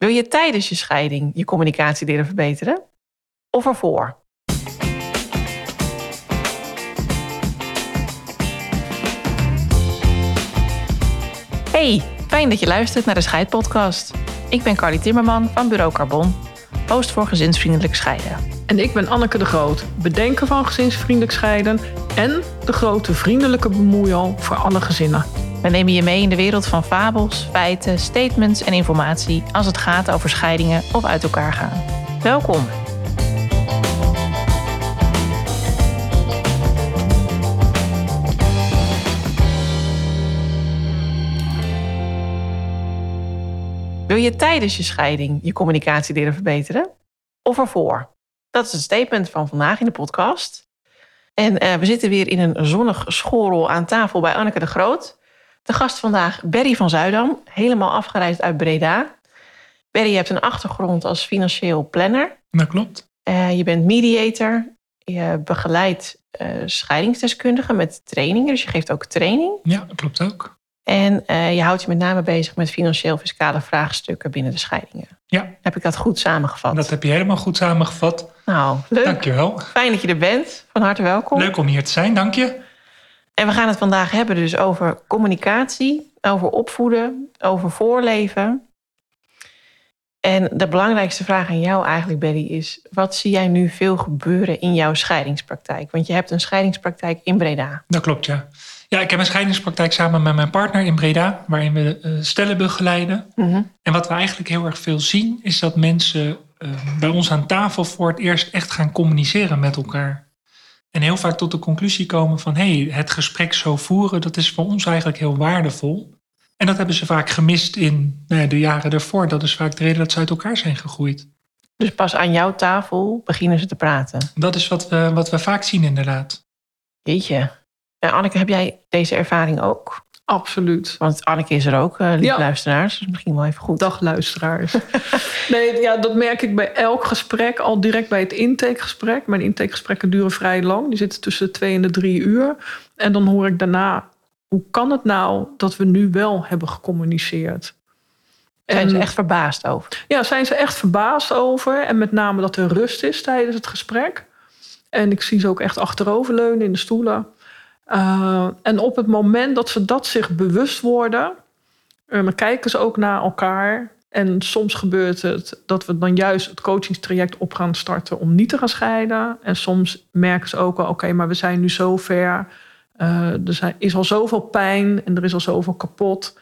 Wil je tijdens je scheiding je communicatie leren verbeteren? Of ervoor? Hey, fijn dat je luistert naar de Scheidpodcast. Ik ben Carly Timmerman van Bureau Carbon, host voor gezinsvriendelijk scheiden. En ik ben Anneke de Groot, bedenker van gezinsvriendelijk scheiden en de grote vriendelijke bemoeial voor alle gezinnen. We nemen je mee in de wereld van fabels, feiten, statements en informatie als het gaat over scheidingen of uit elkaar gaan. Welkom. Wil je tijdens je scheiding je communicatie leren verbeteren? Of ervoor? Dat is het statement van vandaag in de podcast. En uh, we zitten weer in een zonnig schoolrol aan tafel bij Anneke de Groot. De gast vandaag, Berry van Zuidam, helemaal afgereisd uit Breda. Berry, je hebt een achtergrond als financieel planner. Dat klopt. Uh, je bent mediator. Je begeleidt uh, scheidingsdeskundigen met trainingen. Dus je geeft ook training. Ja, dat klopt ook. En uh, je houdt je met name bezig met financieel-fiscale vraagstukken binnen de scheidingen. Ja. Heb ik dat goed samengevat? Dat heb je helemaal goed samengevat. Nou, leuk. Dankjewel. Fijn dat je er bent. Van harte welkom. Leuk om hier te zijn, dank je. En we gaan het vandaag hebben dus over communicatie, over opvoeden, over voorleven. En de belangrijkste vraag aan jou eigenlijk, Betty, is... wat zie jij nu veel gebeuren in jouw scheidingspraktijk? Want je hebt een scheidingspraktijk in Breda. Dat klopt, ja. Ja, ik heb een scheidingspraktijk samen met mijn partner in Breda... waarin we uh, stellen begeleiden. Mm -hmm. En wat we eigenlijk heel erg veel zien... is dat mensen uh, bij ons aan tafel voor het eerst echt gaan communiceren met elkaar. En heel vaak tot de conclusie komen van... hé, hey, het gesprek zo voeren, dat is voor ons eigenlijk heel waardevol. En dat hebben ze vaak gemist in nou ja, de jaren ervoor. Dat is vaak de reden dat ze uit elkaar zijn gegroeid. Dus pas aan jouw tafel beginnen ze te praten? Dat is wat we, wat we vaak zien inderdaad. Jeetje. En Anneke, heb jij deze ervaring ook? Absoluut. Want Anneke is er ook, uh, lieve ja. luisteraars. Dus misschien wel even goed. Dag luisteraars. nee, ja, dat merk ik bij elk gesprek. Al direct bij het intakegesprek. Mijn intakegesprekken duren vrij lang. Die zitten tussen de twee en de drie uur. En dan hoor ik daarna... hoe kan het nou dat we nu wel hebben gecommuniceerd? Zijn en, ze echt verbaasd over? Ja, zijn ze echt verbaasd over. En met name dat er rust is tijdens het gesprek. En ik zie ze ook echt achteroverleunen in de stoelen. Uh, en op het moment dat ze dat zich bewust worden, uh, dan kijken ze ook naar elkaar. En soms gebeurt het dat we dan juist het coachingstraject op gaan starten om niet te gaan scheiden. En soms merken ze ook wel, oké, maar we zijn nu zo ver. Uh, er is al zoveel pijn en er is al zoveel kapot.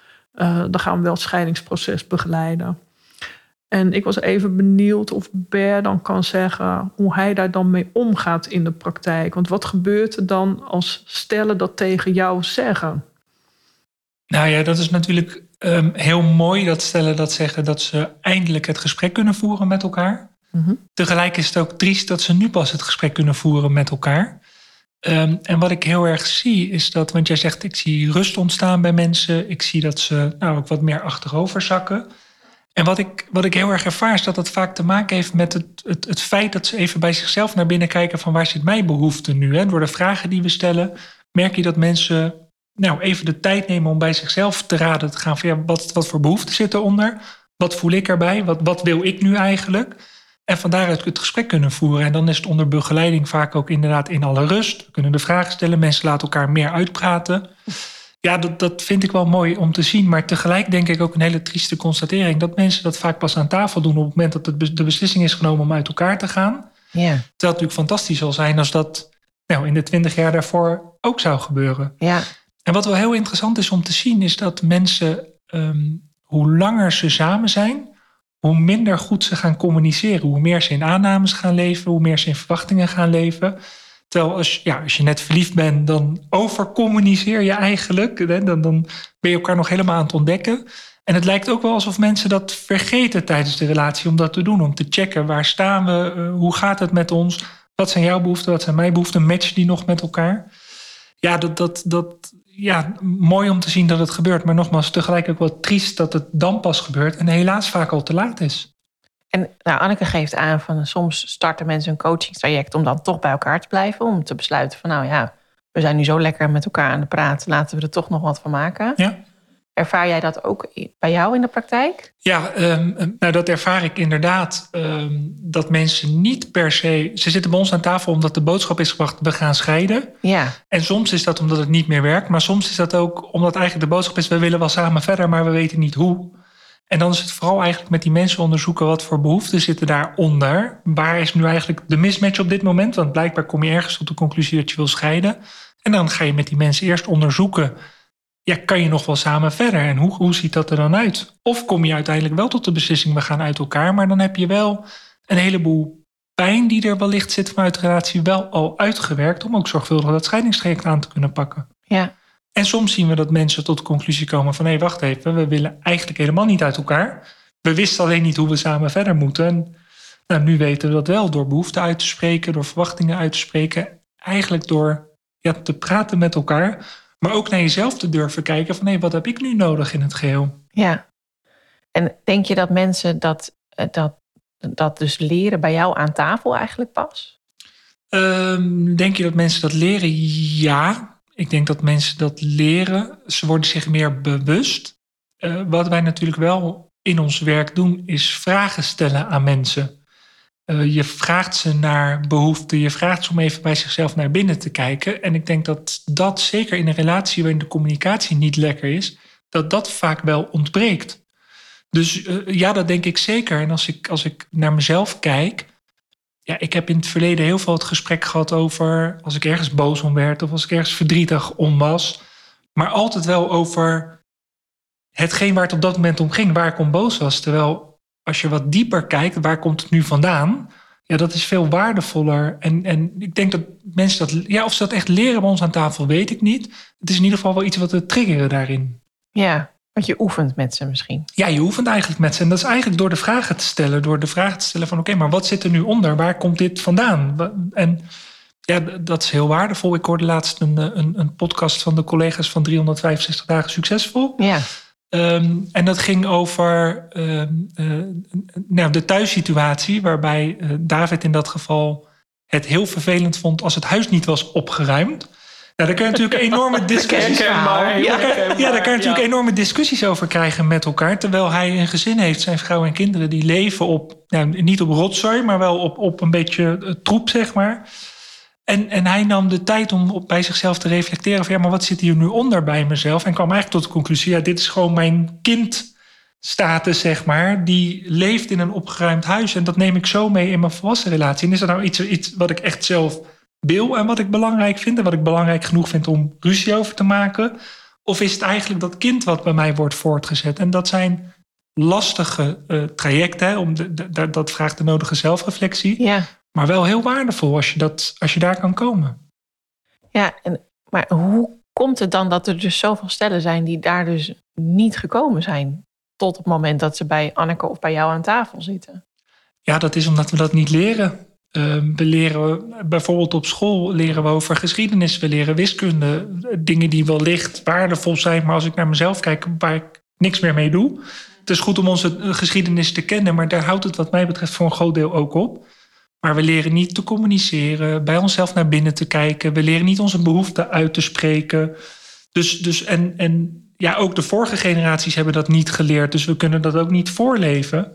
dan gaan we wel het scheidingsproces begeleiden. En ik was even benieuwd of Ber dan kan zeggen hoe hij daar dan mee omgaat in de praktijk. Want wat gebeurt er dan als stellen dat tegen jou zeggen? Nou ja, dat is natuurlijk um, heel mooi dat stellen dat zeggen dat ze eindelijk het gesprek kunnen voeren met elkaar. Mm -hmm. Tegelijk is het ook triest dat ze nu pas het gesprek kunnen voeren met elkaar. Um, en wat ik heel erg zie is dat, want jij zegt ik zie rust ontstaan bij mensen. Ik zie dat ze nou ook wat meer achterover zakken. En wat ik, wat ik heel erg ervaar is dat dat vaak te maken heeft met het, het, het feit dat ze even bij zichzelf naar binnen kijken van waar zit mijn behoefte nu. Hè? Door de vragen die we stellen merk je dat mensen nou, even de tijd nemen om bij zichzelf te raden te gaan van ja, wat, wat voor behoeften zitten eronder? Wat voel ik erbij? Wat, wat wil ik nu eigenlijk? En van daaruit het gesprek kunnen voeren. En dan is het onder begeleiding vaak ook inderdaad in alle rust. We kunnen de vragen stellen, mensen laten elkaar meer uitpraten. Ja, dat, dat vind ik wel mooi om te zien. Maar tegelijk denk ik ook een hele trieste constatering... dat mensen dat vaak pas aan tafel doen... op het moment dat de beslissing is genomen om uit elkaar te gaan. Ja. Terwijl het natuurlijk fantastisch zal zijn... als dat nou, in de twintig jaar daarvoor ook zou gebeuren. Ja. En wat wel heel interessant is om te zien... is dat mensen, um, hoe langer ze samen zijn... hoe minder goed ze gaan communiceren. Hoe meer ze in aannames gaan leven... hoe meer ze in verwachtingen gaan leven... Terwijl als, ja, als je net verliefd bent, dan overcommuniceer je eigenlijk. Dan, dan ben je elkaar nog helemaal aan het ontdekken. En het lijkt ook wel alsof mensen dat vergeten tijdens de relatie om dat te doen. Om te checken waar staan we, uh, hoe gaat het met ons, wat zijn jouw behoeften, wat zijn mijn behoeften, matchen die nog met elkaar. Ja, dat, dat, dat, ja, mooi om te zien dat het gebeurt. Maar nogmaals, tegelijk ook wel triest dat het dan pas gebeurt en helaas vaak al te laat is. En nou, Anneke geeft aan van soms starten mensen een coachingstraject om dan toch bij elkaar te blijven. Om te besluiten van nou ja, we zijn nu zo lekker met elkaar aan de praat, laten we er toch nog wat van maken. Ja. Ervaar jij dat ook bij jou in de praktijk? Ja, ehm, nou dat ervaar ik inderdaad. ehm, dat mensen niet per se. Ze zitten bij ons aan tafel omdat de boodschap is gebracht: we gaan scheiden. Ja, En soms is dat omdat het niet meer werkt. Maar soms is dat ook omdat eigenlijk de boodschap is: we willen wel samen verder, maar we weten niet hoe. En dan is het vooral eigenlijk met die mensen onderzoeken wat voor behoeften zitten daaronder. Waar is nu eigenlijk de mismatch op dit moment? Want blijkbaar kom je ergens tot de conclusie dat je wil scheiden. En dan ga je met die mensen eerst onderzoeken. Ja, kan je nog wel samen verder? En hoe, hoe ziet dat er dan uit? Of kom je uiteindelijk wel tot de beslissing, we gaan uit elkaar. Maar dan heb je wel een heleboel pijn die er wellicht zit vanuit de relatie wel al uitgewerkt. Om ook zorgvuldig dat scheidingstraject aan te kunnen pakken. ja, En soms zien we dat mensen tot de conclusie komen van... hé, wacht even, we willen eigenlijk helemaal niet uit elkaar. We wisten alleen niet hoe we samen verder moeten. En nou, nu weten we dat wel door behoeften uit te spreken... door verwachtingen uit te spreken. Eigenlijk door ja, te praten met elkaar... maar ook naar jezelf te durven kijken van... hé, wat heb ik nu nodig in het geheel? ja. En denk je dat mensen dat, eh, dat, dat dus leren bij jou aan tafel eigenlijk pas? Ehm, denk je dat mensen dat leren? Ja. Ik denk dat mensen dat leren. Ze worden zich meer bewust. Eh, wat wij natuurlijk wel in ons werk doen, is vragen stellen aan mensen. Eh, je vraagt ze naar behoeften. Je vraagt ze om even bij zichzelf naar binnen te kijken. En ik denk dat dat zeker in een relatie waarin de communicatie niet lekker is, dat dat vaak wel ontbreekt. Dus eh, ja, dat denk ik zeker. En als ik, als ik naar mezelf kijk, ja, ik heb in het verleden heel veel het gesprek gehad over als ik ergens boos om werd of als ik ergens verdrietig om was. Maar altijd wel over hetgeen waar het op dat moment om ging, waar ik om boos was. Terwijl als je wat dieper kijkt, waar komt het nu vandaan? Ja, dat is veel waardevoller. En, en ik denk dat mensen dat, ja, of ze dat echt leren bij ons aan tafel, weet ik niet. Het is in ieder geval wel iets wat we triggeren daarin. Ja, want je oefent met ze misschien. Ja, je oefent eigenlijk met ze. En dat is eigenlijk door de vragen te stellen. Door de vraag te stellen van oké, maar wat zit er nu onder? Waar komt dit vandaan? En ja, dat is heel waardevol. Ik hoorde laatst een, eh, een, een podcast van de collega's van 365 dagen succesvol. Ja, Ehm, en dat ging over ehm, eh, nou, de thuissituatie, waarbij eh, David in dat geval het heel vervelend vond als het huis niet was opgeruimd. Nou, daar kun je natuurlijk enorme discussies Herkenbaar, ja, ja, daar kan je natuurlijk ja. enorme discussies over krijgen met elkaar. Terwijl hij een gezin heeft, zijn vrouw en kinderen, die leven op, nou, niet op rotzooi, maar wel op, op een beetje eh, troep, zeg maar. En, en hij nam de tijd om op, bij zichzelf te reflecteren van ja, maar wat zit hier nu onder bij mezelf? En kwam eigenlijk tot de conclusie, ja, dit is gewoon mijn kindstatus, zeg maar. Die leeft in een opgeruimd huis. En dat neem ik zo mee in mijn volwassen relatie. En is dat nou iets, iets wat ik echt zelf wil en wat ik belangrijk vind en wat ik belangrijk genoeg vind om ruzie over te maken? Of is het eigenlijk dat kind wat bij mij wordt voortgezet? En dat zijn lastige eh, trajecten. Hè, om de, dat vraagt de nodige zelfreflectie. ja, Maar wel heel waardevol als je, dat, als je daar kan komen. ja. En, maar hoe komt het dan dat er dus zoveel stellen zijn die daar dus niet gekomen zijn? Tot het moment dat ze bij Anneke of bij jou aan tafel zitten. Ja, dat is omdat we dat niet leren. Eh, we leren bijvoorbeeld op school leren we over geschiedenis, we leren wiskunde, dingen die wellicht waardevol zijn, maar als ik naar mezelf kijk, waar ik niks meer mee doe. Het is goed om onze eh, geschiedenis te kennen, maar daar houdt het wat mij betreft voor een groot deel ook op. Maar we leren niet te communiceren, bij onszelf naar binnen te kijken. We leren niet onze behoeften uit te spreken. Dus, dus en, en ja, ook de vorige generaties hebben dat niet geleerd. Dus we kunnen dat ook niet voorleven.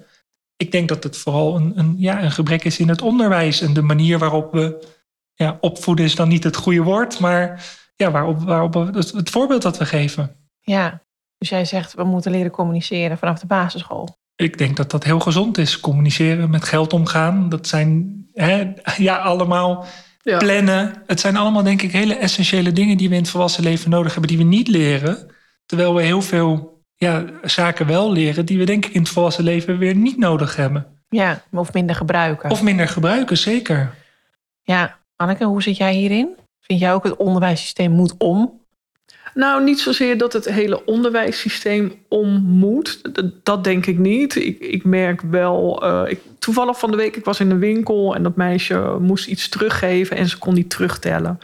Ik denk dat het vooral een, een, ja, een gebrek is in het onderwijs. En de manier waarop we ja, opvoeden is dan niet het goede woord. Maar ja, waarop, waarop we, het, het voorbeeld dat we geven. Ja, dus jij zegt we moeten leren communiceren vanaf de basisschool. Ik denk dat dat heel gezond is. Communiceren, met geld omgaan. Dat zijn hè, ja, allemaal Ja. plannen. Het zijn allemaal denk ik hele essentiële dingen die we in het volwassen leven nodig hebben. Die we niet leren. Terwijl we heel veel ja, zaken wel leren. Die we denk ik in het volwassen leven weer niet nodig hebben. Ja, of minder gebruiken. Of minder gebruiken, zeker. Ja, Anneke, hoe zit jij hierin? Vind jij ook het onderwijssysteem moet om? Nou, niet zozeer dat het hele onderwijssysteem om moet. Dat, dat denk ik niet. Ik, ik merk wel. eh, ik, toevallig van de week, ik was in een winkel en dat meisje moest iets teruggeven en ze kon niet terugtellen.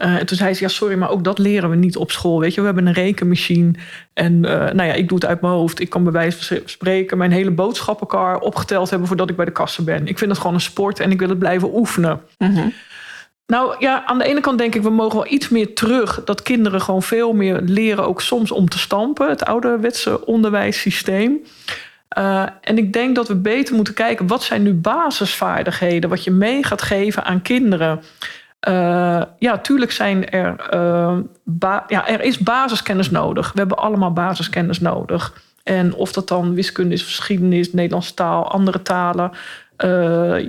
Eh, en toen zei ze: Ja, sorry, maar ook dat leren we niet op school. Weet je, we hebben een rekenmachine. En eh, nou ja, ik doe het uit mijn hoofd. Ik kan bij wijze van spreken mijn hele boodschappenkar opgeteld hebben voordat ik bij de kassa ben. Ik vind het gewoon een sport en ik wil het blijven oefenen. Nou ja, aan de ene kant denk ik, we mogen wel iets meer terug. Dat kinderen gewoon veel meer leren, ook soms om te stampen. Het ouderwetse onderwijssysteem. Uh, en ik denk dat we beter moeten kijken, wat zijn nu basisvaardigheden, wat je mee gaat geven aan kinderen. Uh, ja, tuurlijk zijn er, uh, ja, er is basiskennis nodig. We hebben allemaal basiskennis nodig. En of dat dan wiskunde is, geschiedenis, Nederlandse taal, andere talen. Uh,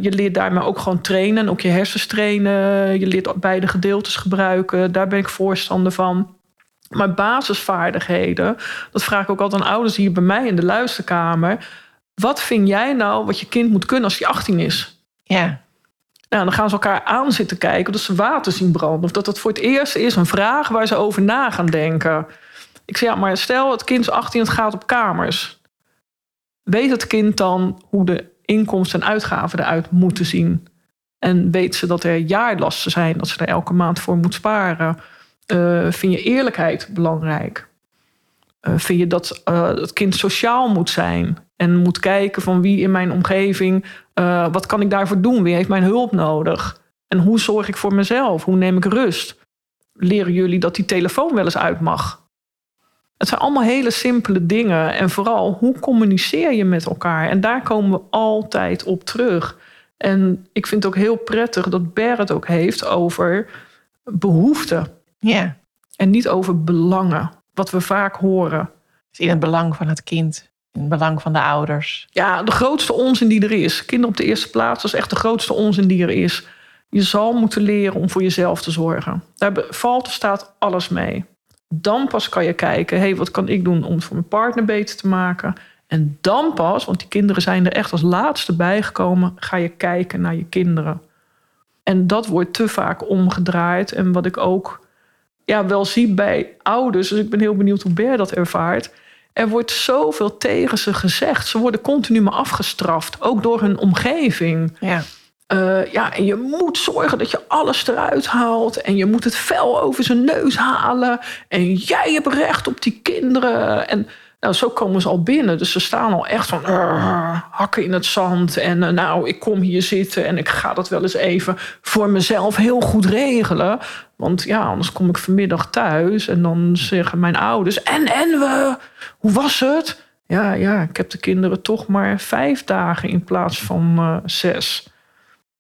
je leert daarmee ook gewoon trainen, ook je hersens trainen. Je leert beide gedeeltes gebruiken. Daar ben ik voorstander van. Maar basisvaardigheden, dat vraag ik ook altijd aan ouders hier bij mij in de luisterkamer. Wat vind jij nou wat je kind moet kunnen als hij 18 is? Ja. Nou, dan gaan ze elkaar aan zitten kijken dat ze water zien branden. Of dat dat voor het eerst is een vraag waar ze over na gaan denken. Ik zeg ja, maar stel het kind is 18 en het gaat op kamers. Weet het kind dan hoe de inkomsten en uitgaven eruit moeten zien? En weet ze dat er jaarlasten zijn, dat ze er elke maand voor moet sparen? Uh, vind je eerlijkheid belangrijk? Uh, vind je dat uh, het kind sociaal moet zijn en moet kijken van wie in mijn omgeving, wat kan ik daarvoor doen? Wie heeft mijn hulp nodig? En hoe zorg ik voor mezelf? Hoe neem ik rust? Leren jullie dat die telefoon wel eens uit mag? Het zijn allemaal hele simpele dingen. En vooral, hoe communiceer je met elkaar? En daar komen we altijd op terug. En ik vind het ook heel prettig dat Ber het ook heeft over behoeften. Ja. En niet over belangen, wat we vaak horen. in het belang van het kind, in het belang van de ouders. Ja, de grootste onzin die er is. Kinderen op de eerste plaats, dat is echt de grootste onzin die er is. Je zal moeten leren om voor jezelf te zorgen. Daar valt er staat alles mee. Dan pas kan je kijken, hé, hey, wat kan ik doen om het voor mijn partner beter te maken? En dan pas, want die kinderen zijn er echt als laatste bijgekomen, ga je kijken naar je kinderen. En dat wordt te vaak omgedraaid. En wat ik ook ja, wel zie bij ouders, dus ik ben heel benieuwd hoe Ber dat ervaart. Er wordt zoveel tegen ze gezegd. Ze worden continu maar afgestraft, ook door hun omgeving. Ja. Uh, ja, en je moet zorgen dat je alles eruit haalt. En je moet het vel over zijn neus halen. En jij hebt recht op die kinderen. En nou, zo komen ze al binnen. Dus ze staan al echt van hakken in het zand. En uh, nou, ik kom hier zitten en ik ga dat wel eens even voor mezelf heel goed regelen. Want ja, anders kom ik vanmiddag thuis en dan zeggen mijn ouders: En, en we, hoe was het? Ja, ja, ik heb de kinderen toch maar vijf dagen in plaats van uh, zes.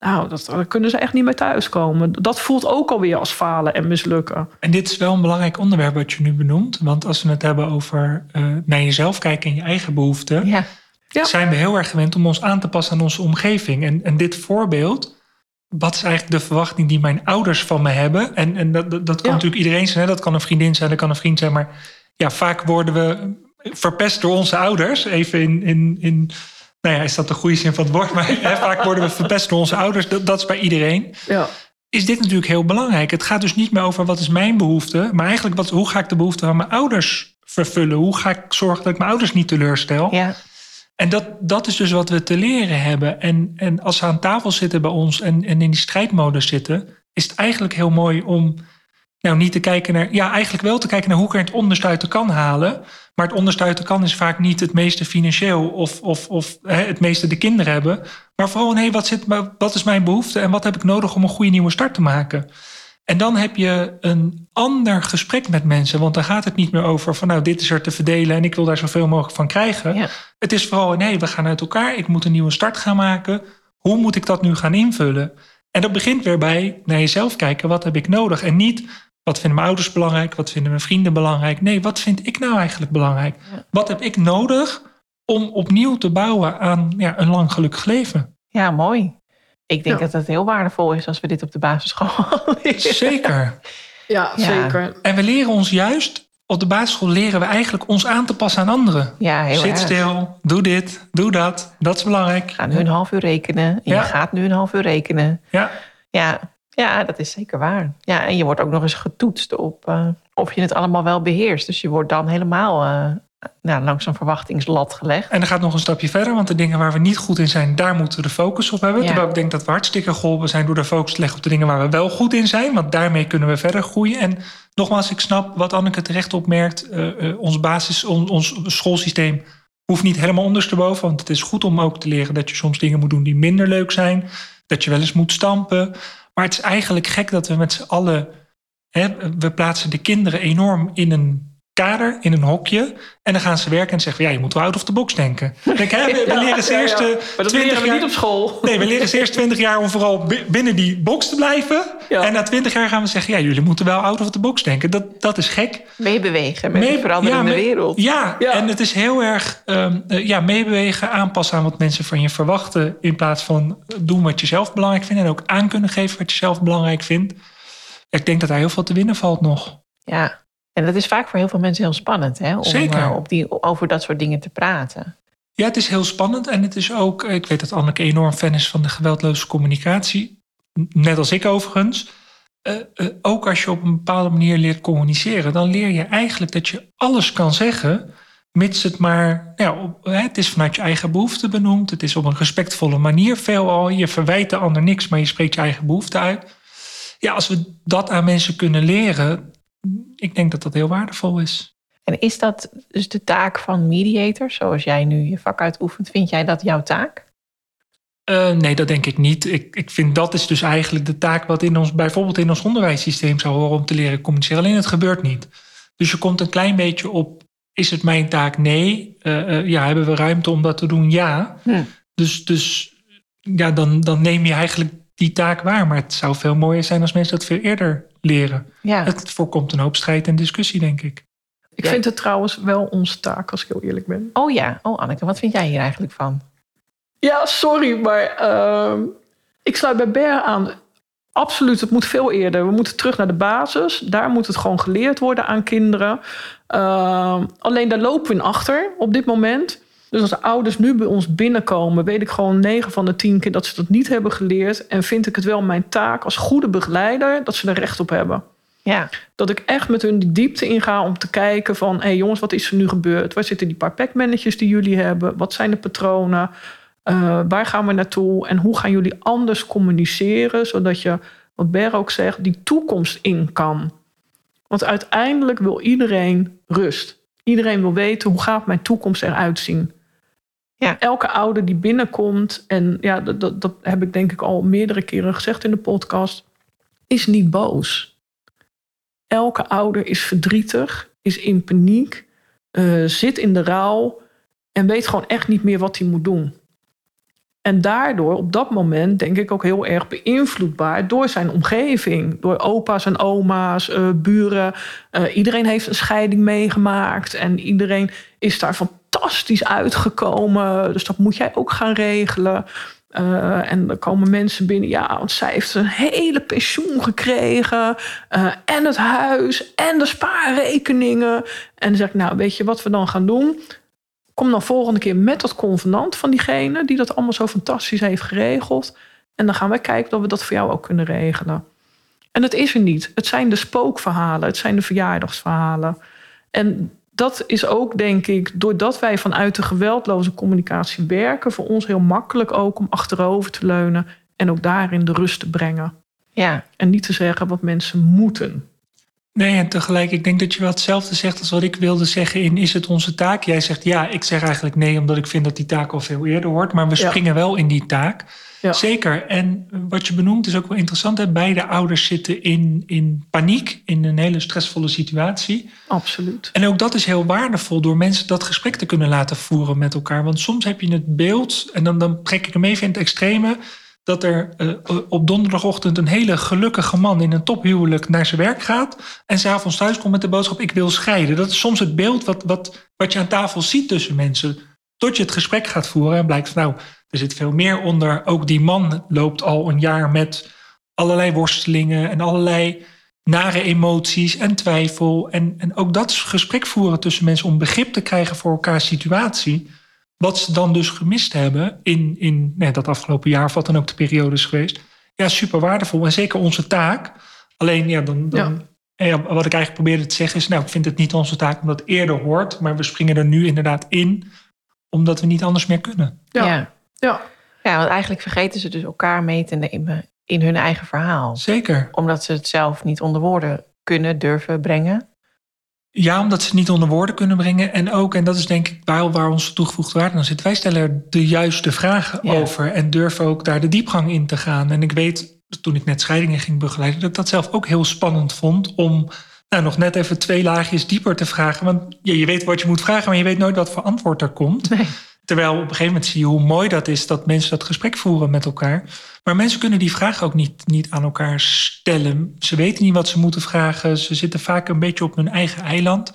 Nou, dat, daar kunnen ze echt niet meer thuiskomen. Dat voelt ook alweer als falen en mislukken. En dit is wel een belangrijk onderwerp wat je nu benoemt. Want als we het hebben over uh, naar jezelf kijken en je eigen behoeften... Ja. Ja. zijn we heel erg gewend om ons aan te passen aan onze omgeving. En, en dit voorbeeld, wat is eigenlijk de verwachting die mijn ouders van me hebben? En, en dat, dat, dat kan Ja. natuurlijk iedereen zijn. Hè? Dat kan een vriendin zijn, dat kan een vriend zijn. Maar ja, vaak worden we verpest door onze ouders. Even in... in, in nou ja, is dat de goede zin van het woord? Maar hè, vaak worden we verpest door onze ouders. Dat, dat is bij iedereen. Ja. Is dit natuurlijk heel belangrijk. Het gaat dus niet meer over wat is mijn behoefte. Maar eigenlijk wat, hoe ga ik de behoefte van mijn ouders vervullen? Hoe ga ik zorgen dat ik mijn ouders niet teleurstel? Ja. En dat, dat is dus wat we te leren hebben. En, en als ze aan tafel zitten bij ons en, en in die strijdmodus zitten, is het eigenlijk heel mooi om nou niet te kijken naar, ja, eigenlijk wel te kijken naar hoe ik er het onderste uit de kan halen. Maar het onderste uit de kan is vaak niet het meeste financieel of, of, of hè, het meeste de kinderen hebben. Maar vooral, hé, wat, zit, wat is mijn behoefte en wat heb ik nodig om een goede nieuwe start te maken? En dan heb je een ander gesprek met mensen. Want dan gaat het niet meer over van nou, dit is er te verdelen en ik wil daar zoveel mogelijk van krijgen. Ja. Het is vooral, nee, we gaan uit elkaar. Ik moet een nieuwe start gaan maken. Hoe moet ik dat nu gaan invullen? En dat begint weer bij naar jezelf kijken. Wat heb ik nodig? En niet, wat vinden mijn ouders belangrijk? Wat vinden mijn vrienden belangrijk? Nee, wat vind ik nou eigenlijk belangrijk? Ja. Wat heb ik nodig om opnieuw te bouwen aan ja, een lang gelukkig leven? ja, mooi. Ik denk Ja. dat het heel waardevol is als we dit op de basisschool leren. Zeker. Ja, Ja. zeker. En we leren ons juist, op de basisschool leren we eigenlijk ons aan te passen aan anderen. Ja, heel Zit erg. stil, doe dit, doe dat. Dat is belangrijk. Ga nu een half uur rekenen. Je gaat nu een half uur rekenen. Ja, Ja, ja, dat is zeker waar. Ja, en je wordt ook nog eens getoetst op eh, of je het allemaal wel beheerst. Dus je wordt dan helemaal nou, langs een verwachtingslat gelegd. En dan gaat nog een stapje verder, want de dingen waar we niet goed in zijn, daar moeten we de focus op hebben. Ja. Terwijl ik denk dat we hartstikke geholpen zijn door de focus te leggen op de dingen waar we wel goed in zijn, want daarmee kunnen we verder groeien. En nogmaals, ik snap wat Anneke terecht opmerkt. eh, ons basis, on- ons schoolsysteem hoeft niet helemaal ondersteboven, want het is goed om ook te leren dat je soms dingen moet doen die minder leuk zijn. Dat je wel eens moet stampen. Maar het is eigenlijk gek dat we met z'n allen. Hè, we plaatsen de kinderen enorm in een kader, in een hokje. En dan gaan ze werken en zeggen: ja, je moet wel out of the box denken. Denk, hè, we, we leren ze Ja, eerst ja. eh, Maar dat 20 leren we jaar- niet op school. Nee, we leren ze eerst 20 jaar om vooral bi- binnen die box te blijven. Ja. En na 20 jaar gaan we zeggen: ja, jullie moeten wel out of the box denken. Dat, dat is gek. Meebewegen met Mee- de veranderende ja, mee- wereld. Ja, Ja. en het is heel erg ehm, eh, ja, meebewegen, aanpassen aan wat mensen van je verwachten. In plaats van doen wat je zelf belangrijk vindt. En ook aan kunnen geven wat je zelf belangrijk vindt. Ik denk dat daar heel veel te winnen valt nog. Ja, en dat is vaak voor heel veel mensen heel spannend, hè? Om Zeker. eh, op die, over dat soort dingen te praten. Ja, het is heel spannend. En het is ook, ik weet dat Anneke enorm fan is van de geweldloze communicatie. Net als ik overigens. Eh, eh, ook als je op een bepaalde manier leert communiceren, dan leer je eigenlijk dat je alles kan zeggen, mits het maar, ja, op, hè, het is vanuit je eigen behoefte benoemd. Het is op een respectvolle manier veelal. Je verwijt de ander niks, maar je spreekt je eigen behoefte uit. Ja, als we dat aan mensen kunnen leren, ik denk dat dat heel waardevol is. En is dat dus de taak van mediators, zoals jij nu je vak uitoefent? Vind jij dat jouw taak? Eh, nee, dat denk ik niet. Ik, ik vind dat is dus eigenlijk de taak wat in ons, bijvoorbeeld in ons onderwijssysteem zou horen om te leren communiceren. Alleen het gebeurt niet. Dus je komt een klein beetje op, is het mijn taak? Nee. Eh, eh, ja, hebben we ruimte om dat te doen? Ja. Hm. Dus, dus ja, dan, dan neem je eigenlijk die taak waar. Maar het zou veel mooier zijn als mensen dat veel eerder leren. Ja, Het voorkomt een hoop strijd en discussie, denk ik. Ik Ja. vind het trouwens wel onze taak, als ik heel eerlijk ben. oh ja. Oh Anneke, wat vind jij hier eigenlijk van? Ja, sorry, maar ehm, ik sluit bij Ber aan. Absoluut, het moet veel eerder. We moeten terug naar de basis. Daar moet het gewoon geleerd worden aan kinderen. Ehm, alleen daar lopen we in achter op dit moment. Dus als de ouders nu bij ons binnenkomen, weet ik gewoon 9 van de 10 keer dat ze dat niet hebben geleerd. En vind ik het wel mijn taak als goede begeleider dat ze er recht op hebben. Ja, Dat ik echt met hun die diepte inga om te kijken van... hé hey jongens, wat is er nu gebeurd? Waar zitten die paar packmannetjes die jullie hebben? Wat zijn de patronen? Eh, waar gaan we naartoe? En hoe gaan jullie anders communiceren... zodat je, wat Ber ook zegt, die toekomst in kan? Want uiteindelijk wil iedereen rust. Iedereen wil weten, hoe gaat mijn toekomst eruit zien? Elke ouder die binnenkomt... en ja, dat, dat, heb ik denk ik al meerdere keren gezegd in de podcast... is niet boos elke ouder is verdrietig, is in paniek, eh, zit in de rouw en weet gewoon echt niet meer wat hij moet doen. En daardoor op dat moment denk ik ook heel erg beïnvloedbaar door zijn omgeving. Door opa's en oma's, eh, buren. Eh, iedereen heeft een scheiding meegemaakt en iedereen is daar fantastisch uitgekomen. Dus dat moet jij ook gaan regelen. Eh, en dan komen mensen binnen, ja, want zij heeft een hele pensioen gekregen. eh, en het huis en de spaarrekeningen. En dan zeg ik, nou, weet je wat we dan gaan doen? Kom dan volgende keer met dat convenant van diegene die dat allemaal zo fantastisch heeft geregeld. En dan gaan wij kijken of we dat voor jou ook kunnen regelen. En het is er niet. Het zijn de spookverhalen, het zijn de verjaardagsverhalen. En dat is ook, denk ik, doordat wij vanuit de geweldloze communicatie werken, voor ons heel makkelijk ook om achterover te leunen en ook daarin de rust te brengen. ja, En niet te zeggen wat mensen moeten. Nee, en tegelijk, ik denk dat je wel hetzelfde zegt als wat ik wilde zeggen in Is het onze taak? Jij zegt ja, ik zeg eigenlijk nee, omdat ik vind dat die taak al veel eerder hoort. Maar we Ja. springen wel in die taak. Ja. Zeker. En wat je benoemt is ook wel interessant. Hè? Beide ouders zitten in, in paniek, in een hele stressvolle situatie. Absoluut. En ook dat is heel waardevol door mensen dat gesprek te kunnen laten voeren met elkaar. Want soms heb je het beeld, en dan, dan trek ik hem even in het extreme, dat er eh, op donderdagochtend een hele gelukkige man in een tophuwelijk naar zijn werk gaat. En s'avonds thuis komt met de boodschap: Ik wil scheiden. Dat is soms het beeld wat, wat, wat je aan tafel ziet tussen mensen. Tot je het gesprek gaat voeren en blijkt van nou, er zit veel meer onder. Ook die man loopt al een jaar met allerlei worstelingen en allerlei nare emoties en twijfel. En, en ook dat gesprek voeren tussen mensen om begrip te krijgen voor elkaars situatie. Wat ze dan dus gemist hebben in, in nee, dat afgelopen jaar, of wat dan ook de periode is geweest. Ja, super waardevol. En zeker onze taak. Alleen, ja, dan, dan, ja, wat ik eigenlijk probeerde te zeggen is... nou, ik vind het niet onze taak omdat het eerder hoort... maar we springen er nu inderdaad in... omdat we niet anders meer kunnen. Ja. ja. Ja. Ja, want eigenlijk vergeten ze dus elkaar mee te nemen in hun eigen verhaal. Zeker. Omdat ze het zelf niet onder woorden kunnen, durven brengen. Ja, omdat ze het niet onder woorden kunnen brengen. En ook, en dat is denk ik waar, waar onze toegevoegde waarde aan zit... wij stellen er de juiste vragen Ja. over... en durven ook daar de diepgang in te gaan. En ik weet toen ik net scheidingen ging begeleiden, dat ik dat zelf ook heel spannend vond om nou, nog net even twee laagjes dieper te vragen. Want ja, je weet wat je moet vragen, maar je weet nooit wat voor antwoord er komt. Nee. Terwijl op een gegeven moment zie je hoe mooi dat is dat mensen dat gesprek voeren met elkaar. Maar mensen kunnen die vraag ook niet, niet aan elkaar stellen. Ze weten niet wat ze moeten vragen. Ze zitten vaak een beetje op hun eigen eiland.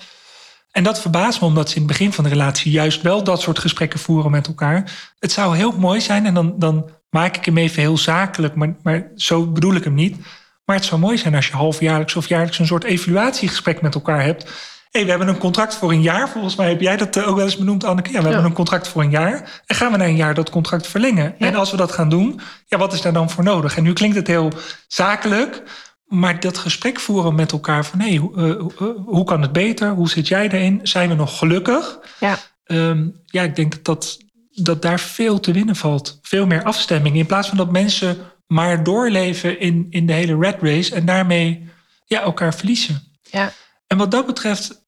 En dat verbaast me omdat ze in het begin van de relatie juist wel dat soort gesprekken voeren met elkaar. Het zou heel mooi zijn en dan, dan maak ik hem even heel zakelijk, maar, maar zo bedoel ik hem niet. Maar het zou mooi zijn als je halfjaarlijks of jaarlijks een soort evaluatiegesprek met elkaar hebt hey, we hebben een contract voor een jaar. Volgens mij heb jij dat eh, ook wel eens benoemd, Anneke. Ja, we hebben een contract voor een jaar. En gaan we na een jaar dat contract verlengen? En als we dat gaan doen, ja, wat is daar dan voor nodig? En nu klinkt het heel zakelijk. Maar dat gesprek voeren met elkaar van... hé, hey, uh, hoe kan het beter? Hoe zit jij erin? Zijn we nog gelukkig? Ja, um, ja ik denk dat, dat, dat daar veel te winnen valt. Veel meer afstemming. In plaats van dat mensen maar doorleven in, in de hele red race... en daarmee ja, elkaar verliezen. Ja. En wat dat betreft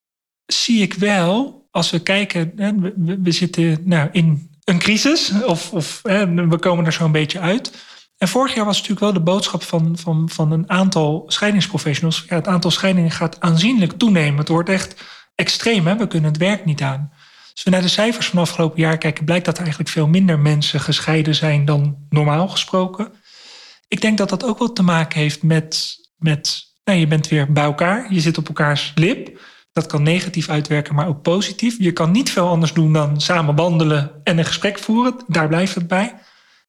zie ik wel, als we kijken, we, we zitten nou, in een crisis, of, of we komen er zo'n beetje uit. En vorig jaar was natuurlijk wel de boodschap van, van, van een aantal scheidingsprofessionals. Ja, het aantal scheidingen gaat aanzienlijk toenemen. Het wordt echt extreem, hè? we kunnen het werk niet aan. Als we naar de cijfers van afgelopen jaar kijken, blijkt dat er eigenlijk veel minder mensen gescheiden zijn dan normaal gesproken. Ik denk dat dat ook wel te maken heeft met, met nou, je bent weer bij elkaar, je zit op elkaars lip. Dat kan negatief uitwerken, maar ook positief. Je kan niet veel anders doen dan samen wandelen en een gesprek voeren. Daar blijft het bij.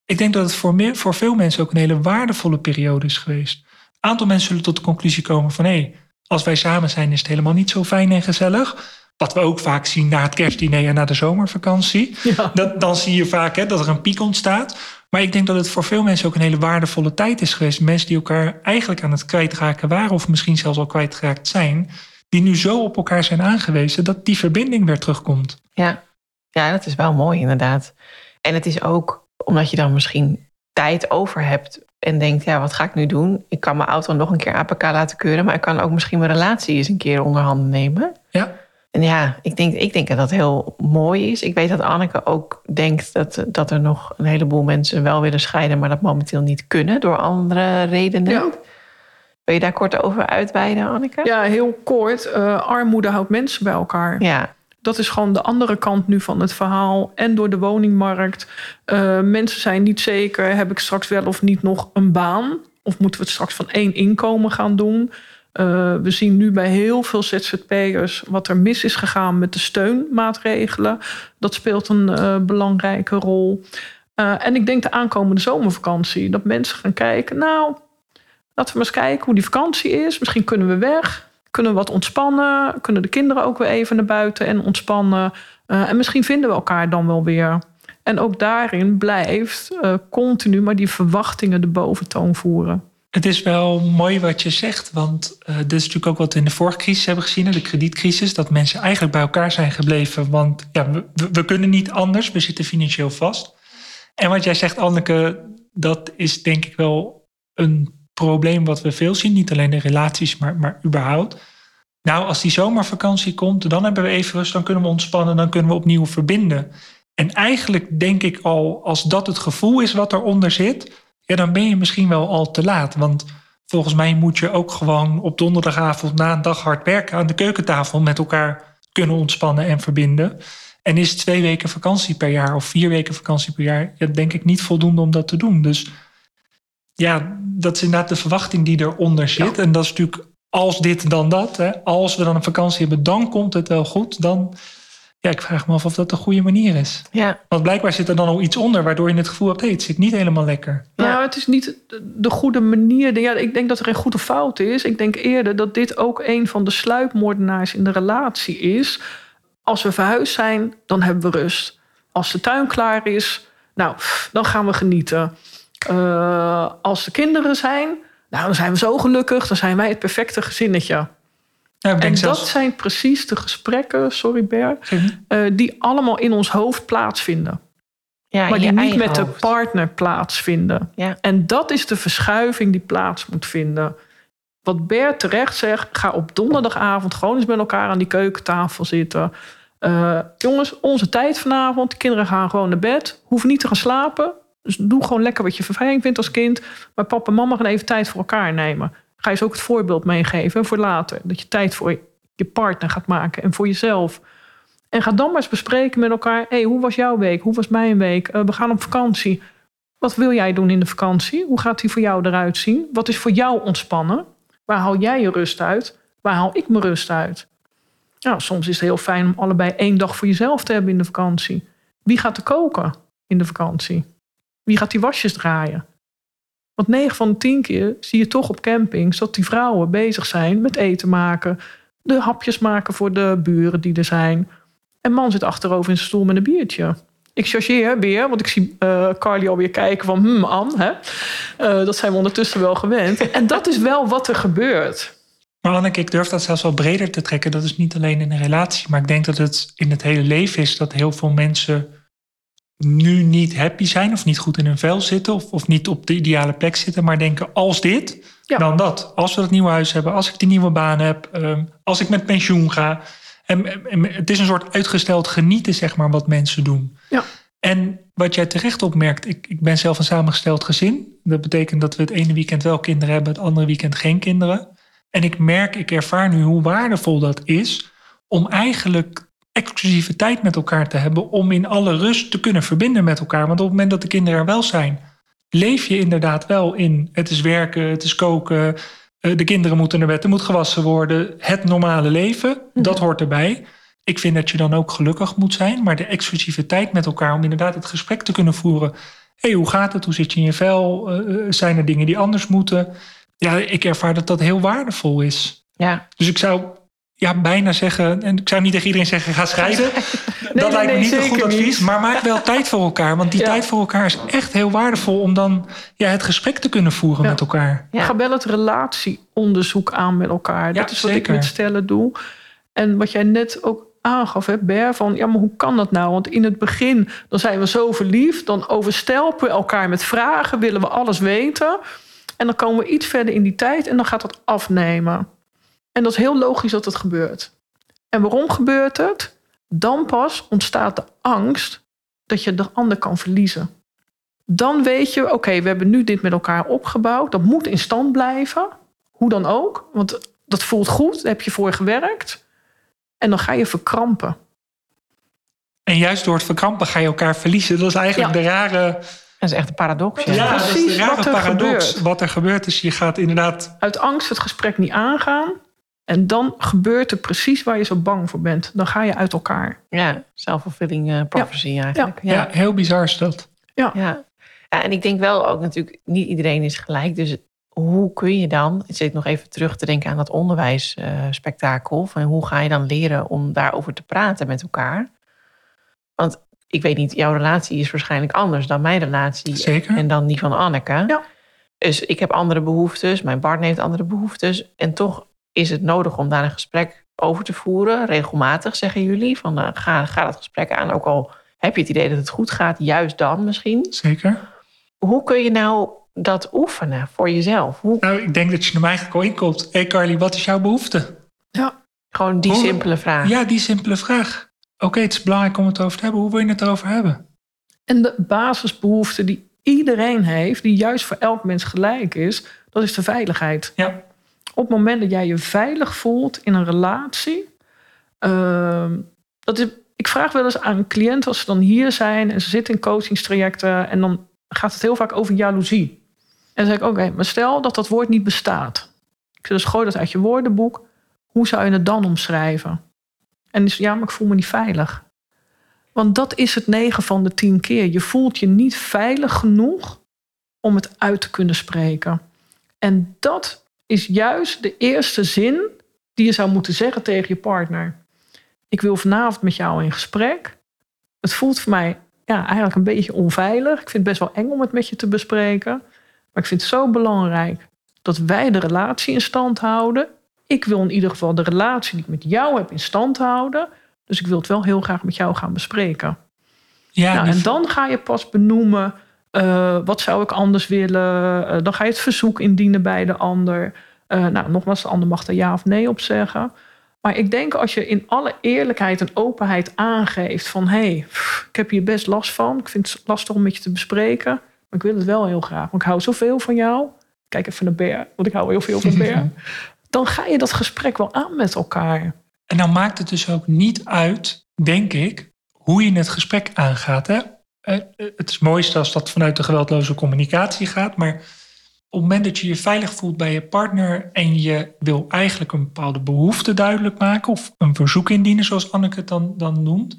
Ik denk dat het voor, meer, voor veel mensen ook een hele waardevolle periode is geweest. Een aantal mensen zullen tot de conclusie komen van... hé, hey, als wij samen zijn is het helemaal niet zo fijn en gezellig. Wat we ook vaak zien na het kerstdiner en na de zomervakantie. Ja. Dat, dan zie je vaak hè, dat er een piek ontstaat. Maar ik denk dat het voor veel mensen ook een hele waardevolle tijd is geweest. Mensen die elkaar eigenlijk aan het kwijtraken waren... of misschien zelfs al kwijtgeraakt zijn die nu zo op elkaar zijn aangewezen dat die verbinding weer terugkomt. Ja, ja dat is wel mooi inderdaad. En het is ook omdat je dan misschien tijd over hebt en denkt, ja, wat ga ik nu doen? Ik kan mijn auto nog een keer APK laten keuren, maar ik kan ook misschien mijn relatie eens een keer onder handen nemen. Ja. En ja, ik denk, ik denk dat dat heel mooi is. Ik weet dat Anneke ook denkt dat, dat er nog een heleboel mensen wel willen scheiden, maar dat momenteel niet kunnen door andere redenen. Ja. Wil je daar kort over uitweiden, Anneke? Ja, heel kort. Uh, armoede houdt mensen bij elkaar. Ja. Dat is gewoon de andere kant nu van het verhaal. En door de woningmarkt. Uh, mensen zijn niet zeker, heb ik straks wel of niet nog een baan? Of moeten we het straks van één inkomen gaan doen? Uh, we zien nu bij heel veel ZZP'ers wat er mis is gegaan met de steunmaatregelen. Dat speelt een belangrijke rol. en ik denk de aankomende zomervakantie, dat mensen gaan kijken, nou, Laten we eens kijken hoe die vakantie is. Misschien kunnen we weg. Kunnen we wat ontspannen. Kunnen de kinderen ook weer even naar buiten en ontspannen. Uh, en misschien vinden we elkaar dan wel weer. En ook daarin blijft uh, continu maar die verwachtingen de boventoon voeren. Het is wel mooi wat je zegt, want uh, dit is natuurlijk ook wat we in de vorige crisis hebben gezien, de kredietcrisis, dat mensen eigenlijk bij elkaar zijn gebleven, want ja, we, we kunnen niet anders, we zitten financieel vast. En wat jij zegt, Anneke, dat is denk ik wel een probleem wat we veel zien. Niet alleen in relaties, maar, maar überhaupt. Nou, als die zomervakantie komt, dan hebben we even rust, dan kunnen we ontspannen, dan kunnen we opnieuw verbinden. En eigenlijk denk ik al, als dat het gevoel is wat eronder zit, ja, dan ben je misschien wel al te laat. Want volgens mij moet je ook gewoon op donderdagavond na een dag hard werken aan de keukentafel met elkaar kunnen ontspannen en verbinden. En is twee weken vakantie per jaar of vier weken vakantie per jaar, ja, denk ik niet voldoende om dat te doen. Dus ja, dat is inderdaad de verwachting die eronder zit. En dat is natuurlijk als dit dan dat. Hè. Als we dan een vakantie hebben, dan komt het wel goed. Dan, ja, ik vraag me af of dat de goede manier is. Ja. Want blijkbaar zit er dan al iets onder, waardoor je het gevoel hebt, hey, het zit niet helemaal lekker. Ja. Nou, het is niet de goede manier. Ja, ik denk dat er geen goede fout is. Ik denk eerder dat dit ook een van de sluipmoordenaars in de relatie is. Als we verhuisd zijn, dan hebben we rust. Als de tuin klaar is, nou, dan gaan we genieten. Uh, als de kinderen zijn, nou, dan zijn we zo gelukkig. Dan zijn wij het perfecte gezinnetje. Ja, en zelfs... dat zijn precies de gesprekken, sorry Bert, uh, die allemaal in ons hoofd plaatsvinden. Ja, maar die niet met hoofd. de partner plaatsvinden. Ja. En dat is de verschuiving die plaats moet vinden. Wat Bert terecht zegt, ga op donderdagavond gewoon eens met elkaar aan die keukentafel zitten. Uh, jongens, onze tijd vanavond. De kinderen gaan gewoon naar bed. Hoeven niet te gaan slapen. Dus doe gewoon lekker wat je vervelend vindt als kind. Maar papa en mama gaan even tijd voor elkaar nemen. Ga je ze ook het voorbeeld meegeven voor later. Dat je tijd voor je partner gaat maken en voor jezelf. En ga dan maar eens bespreken met elkaar. hey, hoe was jouw week? Hoe was mijn week? Eh, we gaan op vakantie. Wat wil jij doen in de vakantie? Hoe gaat die voor jou eruit zien? Wat is voor jou ontspannen? Waar haal jij je rust uit? Waar haal ik mijn rust uit? Nou, soms is het heel fijn om allebei één dag voor jezelf te hebben in de vakantie. Wie gaat er koken in de vakantie? Wie gaat die wasjes draaien? Want 9 van de 10 keer zie je toch op campings dat die vrouwen bezig zijn met eten maken, de hapjes maken voor de buren die er zijn. En man zit achterover in zijn stoel met een biertje. Ik chargeer weer, want ik zie uh, Carly alweer kijken van... hmm, Anne, hè? Uh, dat zijn we ondertussen wel gewend. En dat is wel wat er gebeurt. Maar Anneke, ik durf dat zelfs wel breder te trekken. Dat is niet alleen in een relatie, maar ik denk dat het in het hele leven is... dat heel veel mensen nu niet happy zijn of niet goed in hun vel zitten... of, of niet op de ideale plek zitten, maar denken als dit, ja. dan dat. Als we dat nieuwe huis hebben, als ik die nieuwe baan heb... Um, als ik met pensioen ga... En, en, het is een soort uitgesteld genieten, zeg maar, wat mensen doen. Ja. En wat jij terecht opmerkt, ik, ik ben zelf een samengesteld gezin. Dat betekent dat we het ene weekend wel kinderen hebben, het andere weekend geen kinderen. En ik merk, ik ervaar nu hoe waardevol dat is om eigenlijk exclusieve tijd met elkaar te hebben, om in alle rust te kunnen verbinden met elkaar. Want op het moment dat de kinderen er wel zijn, leef je inderdaad wel in. Het is werken, het is koken, eh, de kinderen moeten naar bed, er moet gewassen worden. Het normale leven, dat hoort erbij. Ik vind dat je dan ook gelukkig moet zijn, maar de exclusieve tijd met elkaar om inderdaad het gesprek te kunnen voeren. Hé, hey, hoe gaat het? Hoe zit je in je vel? Uh, zijn er dingen die anders moeten? Ja, ik ervaar dat dat heel waardevol is. Ja. Dus ik zou ja, bijna zeggen, en ik zou niet tegen iedereen zeggen, ga scheiden. Nee, dat nee, lijkt me nee, niet een goed advies. niet. Maar maak wel tijd voor elkaar. Want die Ja. tijd voor elkaar is echt heel waardevol om dan ja, het gesprek te kunnen voeren Ja. met elkaar. Ja. Ga wel het relatieonderzoek aan met elkaar. Dat is wat zeker. ik met stellen doe. En wat jij net ook aangaf, hè, Ber, van ja, maar hoe kan dat nou? Want in het begin, dan zijn we zo verliefd, dan overstelpen we elkaar met vragen, willen we alles weten. En dan komen we iets verder in die tijd en dan gaat dat afnemen. En dat is heel logisch dat het gebeurt. En waarom gebeurt het? Dan pas ontstaat de angst dat je de ander kan verliezen. Dan weet je, oké, we hebben nu dit met elkaar opgebouwd. Dat moet in stand blijven. Hoe dan ook. Want dat voelt goed. Daar heb je voor gewerkt. En dan ga je verkrampen. En juist door het verkrampen ga je elkaar verliezen. Dat is eigenlijk Ja. de rare, Dat is echt een paradox. Ja. ja, dat is de precies rare wat er paradox. gebeurt. Wat er gebeurt is, je gaat inderdaad... Uit angst het gesprek niet aangaan. En dan gebeurt er precies waar je zo bang voor bent. Dan ga je uit elkaar. Ja, self-fulfilling eh, prophecy eigenlijk. Ja. Ja. heel bizar is dat. Ja. Ja, en ik denk wel ook natuurlijk, niet iedereen is gelijk. Dus hoe kun je dan, ik zit nog even terug te denken aan dat onderwijsspektakel. van hoe ga je dan leren om daarover te praten met elkaar? Want ik weet niet, jouw relatie is waarschijnlijk anders dan mijn relatie. Zeker. En dan die van Anneke. Ja. Dus ik heb andere behoeftes, mijn partner heeft andere behoeftes. En toch is het nodig om daar een gesprek over te voeren. Regelmatig zeggen jullie. Van, eh, ga, ga dat gesprek aan. Ook al heb je het idee dat het goed gaat, juist dan misschien. Zeker. Hoe kun je nou dat oefenen voor jezelf? Hoe, Nou, ik denk dat je er mij eigenlijk al inkomt. Hé hey Carly, wat is jouw behoefte? gewoon die Hoe- simpele vraag. Ja, die simpele vraag. Oké, het is belangrijk om het over te hebben. Hoe wil je het erover hebben? En de basisbehoefte die iedereen heeft, die juist voor elk mens gelijk is, dat is de veiligheid. Ja, Op het moment dat jij je veilig voelt in een relatie. ehm, dat is, ik vraag wel eens aan cliënten als ze dan hier zijn en ze zitten in coachingstrajecten en dan gaat het heel vaak over jaloezie. En dan zeg ik: Oké, maar stel dat dat woord niet bestaat. Ik zeg, dus gooi dat uit je woordenboek. Hoe zou je het dan omschrijven? En dus ja, maar ik voel me niet veilig. Want dat is het 9 van de 10 keer. Je voelt je niet veilig genoeg om het uit te kunnen spreken. En dat is juist de eerste zin die je zou moeten zeggen tegen je partner. Ik wil vanavond met jou in gesprek. Het voelt voor mij ja, eigenlijk een beetje onveilig. Ik vind het best wel eng om het met je te bespreken. Maar ik vind het zo belangrijk dat wij de relatie in stand houden. Ik wil in ieder geval de relatie die ik met jou heb in stand houden. Dus ik wil het wel heel graag met jou gaan bespreken. ja nou, en dan ga je pas benoemen, eh, wat zou ik anders willen? Eh, dan ga je het verzoek indienen bij de ander. Eh, nou, nogmaals, de ander mag er ja of nee op zeggen. Maar ik denk als je in alle eerlijkheid en openheid aangeeft van... hé, hey, ik heb hier best last van. Ik vind het lastig om met je te bespreken. Maar ik wil het wel heel graag. Want ik hou zoveel van jou. Kijk even naar Bear, want ik hou heel veel van Bear. Dan ga je dat gesprek wel aan met elkaar. En dan maakt het dus ook niet uit, denk ik, hoe je het gesprek aangaat. Hè? Eh, eh, Het is mooiste als dat vanuit de geweldloze communicatie gaat. Maar op het moment dat je je veilig voelt bij je partner en je wil eigenlijk een bepaalde behoefte duidelijk maken of een verzoek indienen, zoals Anneke het dan, dan noemt,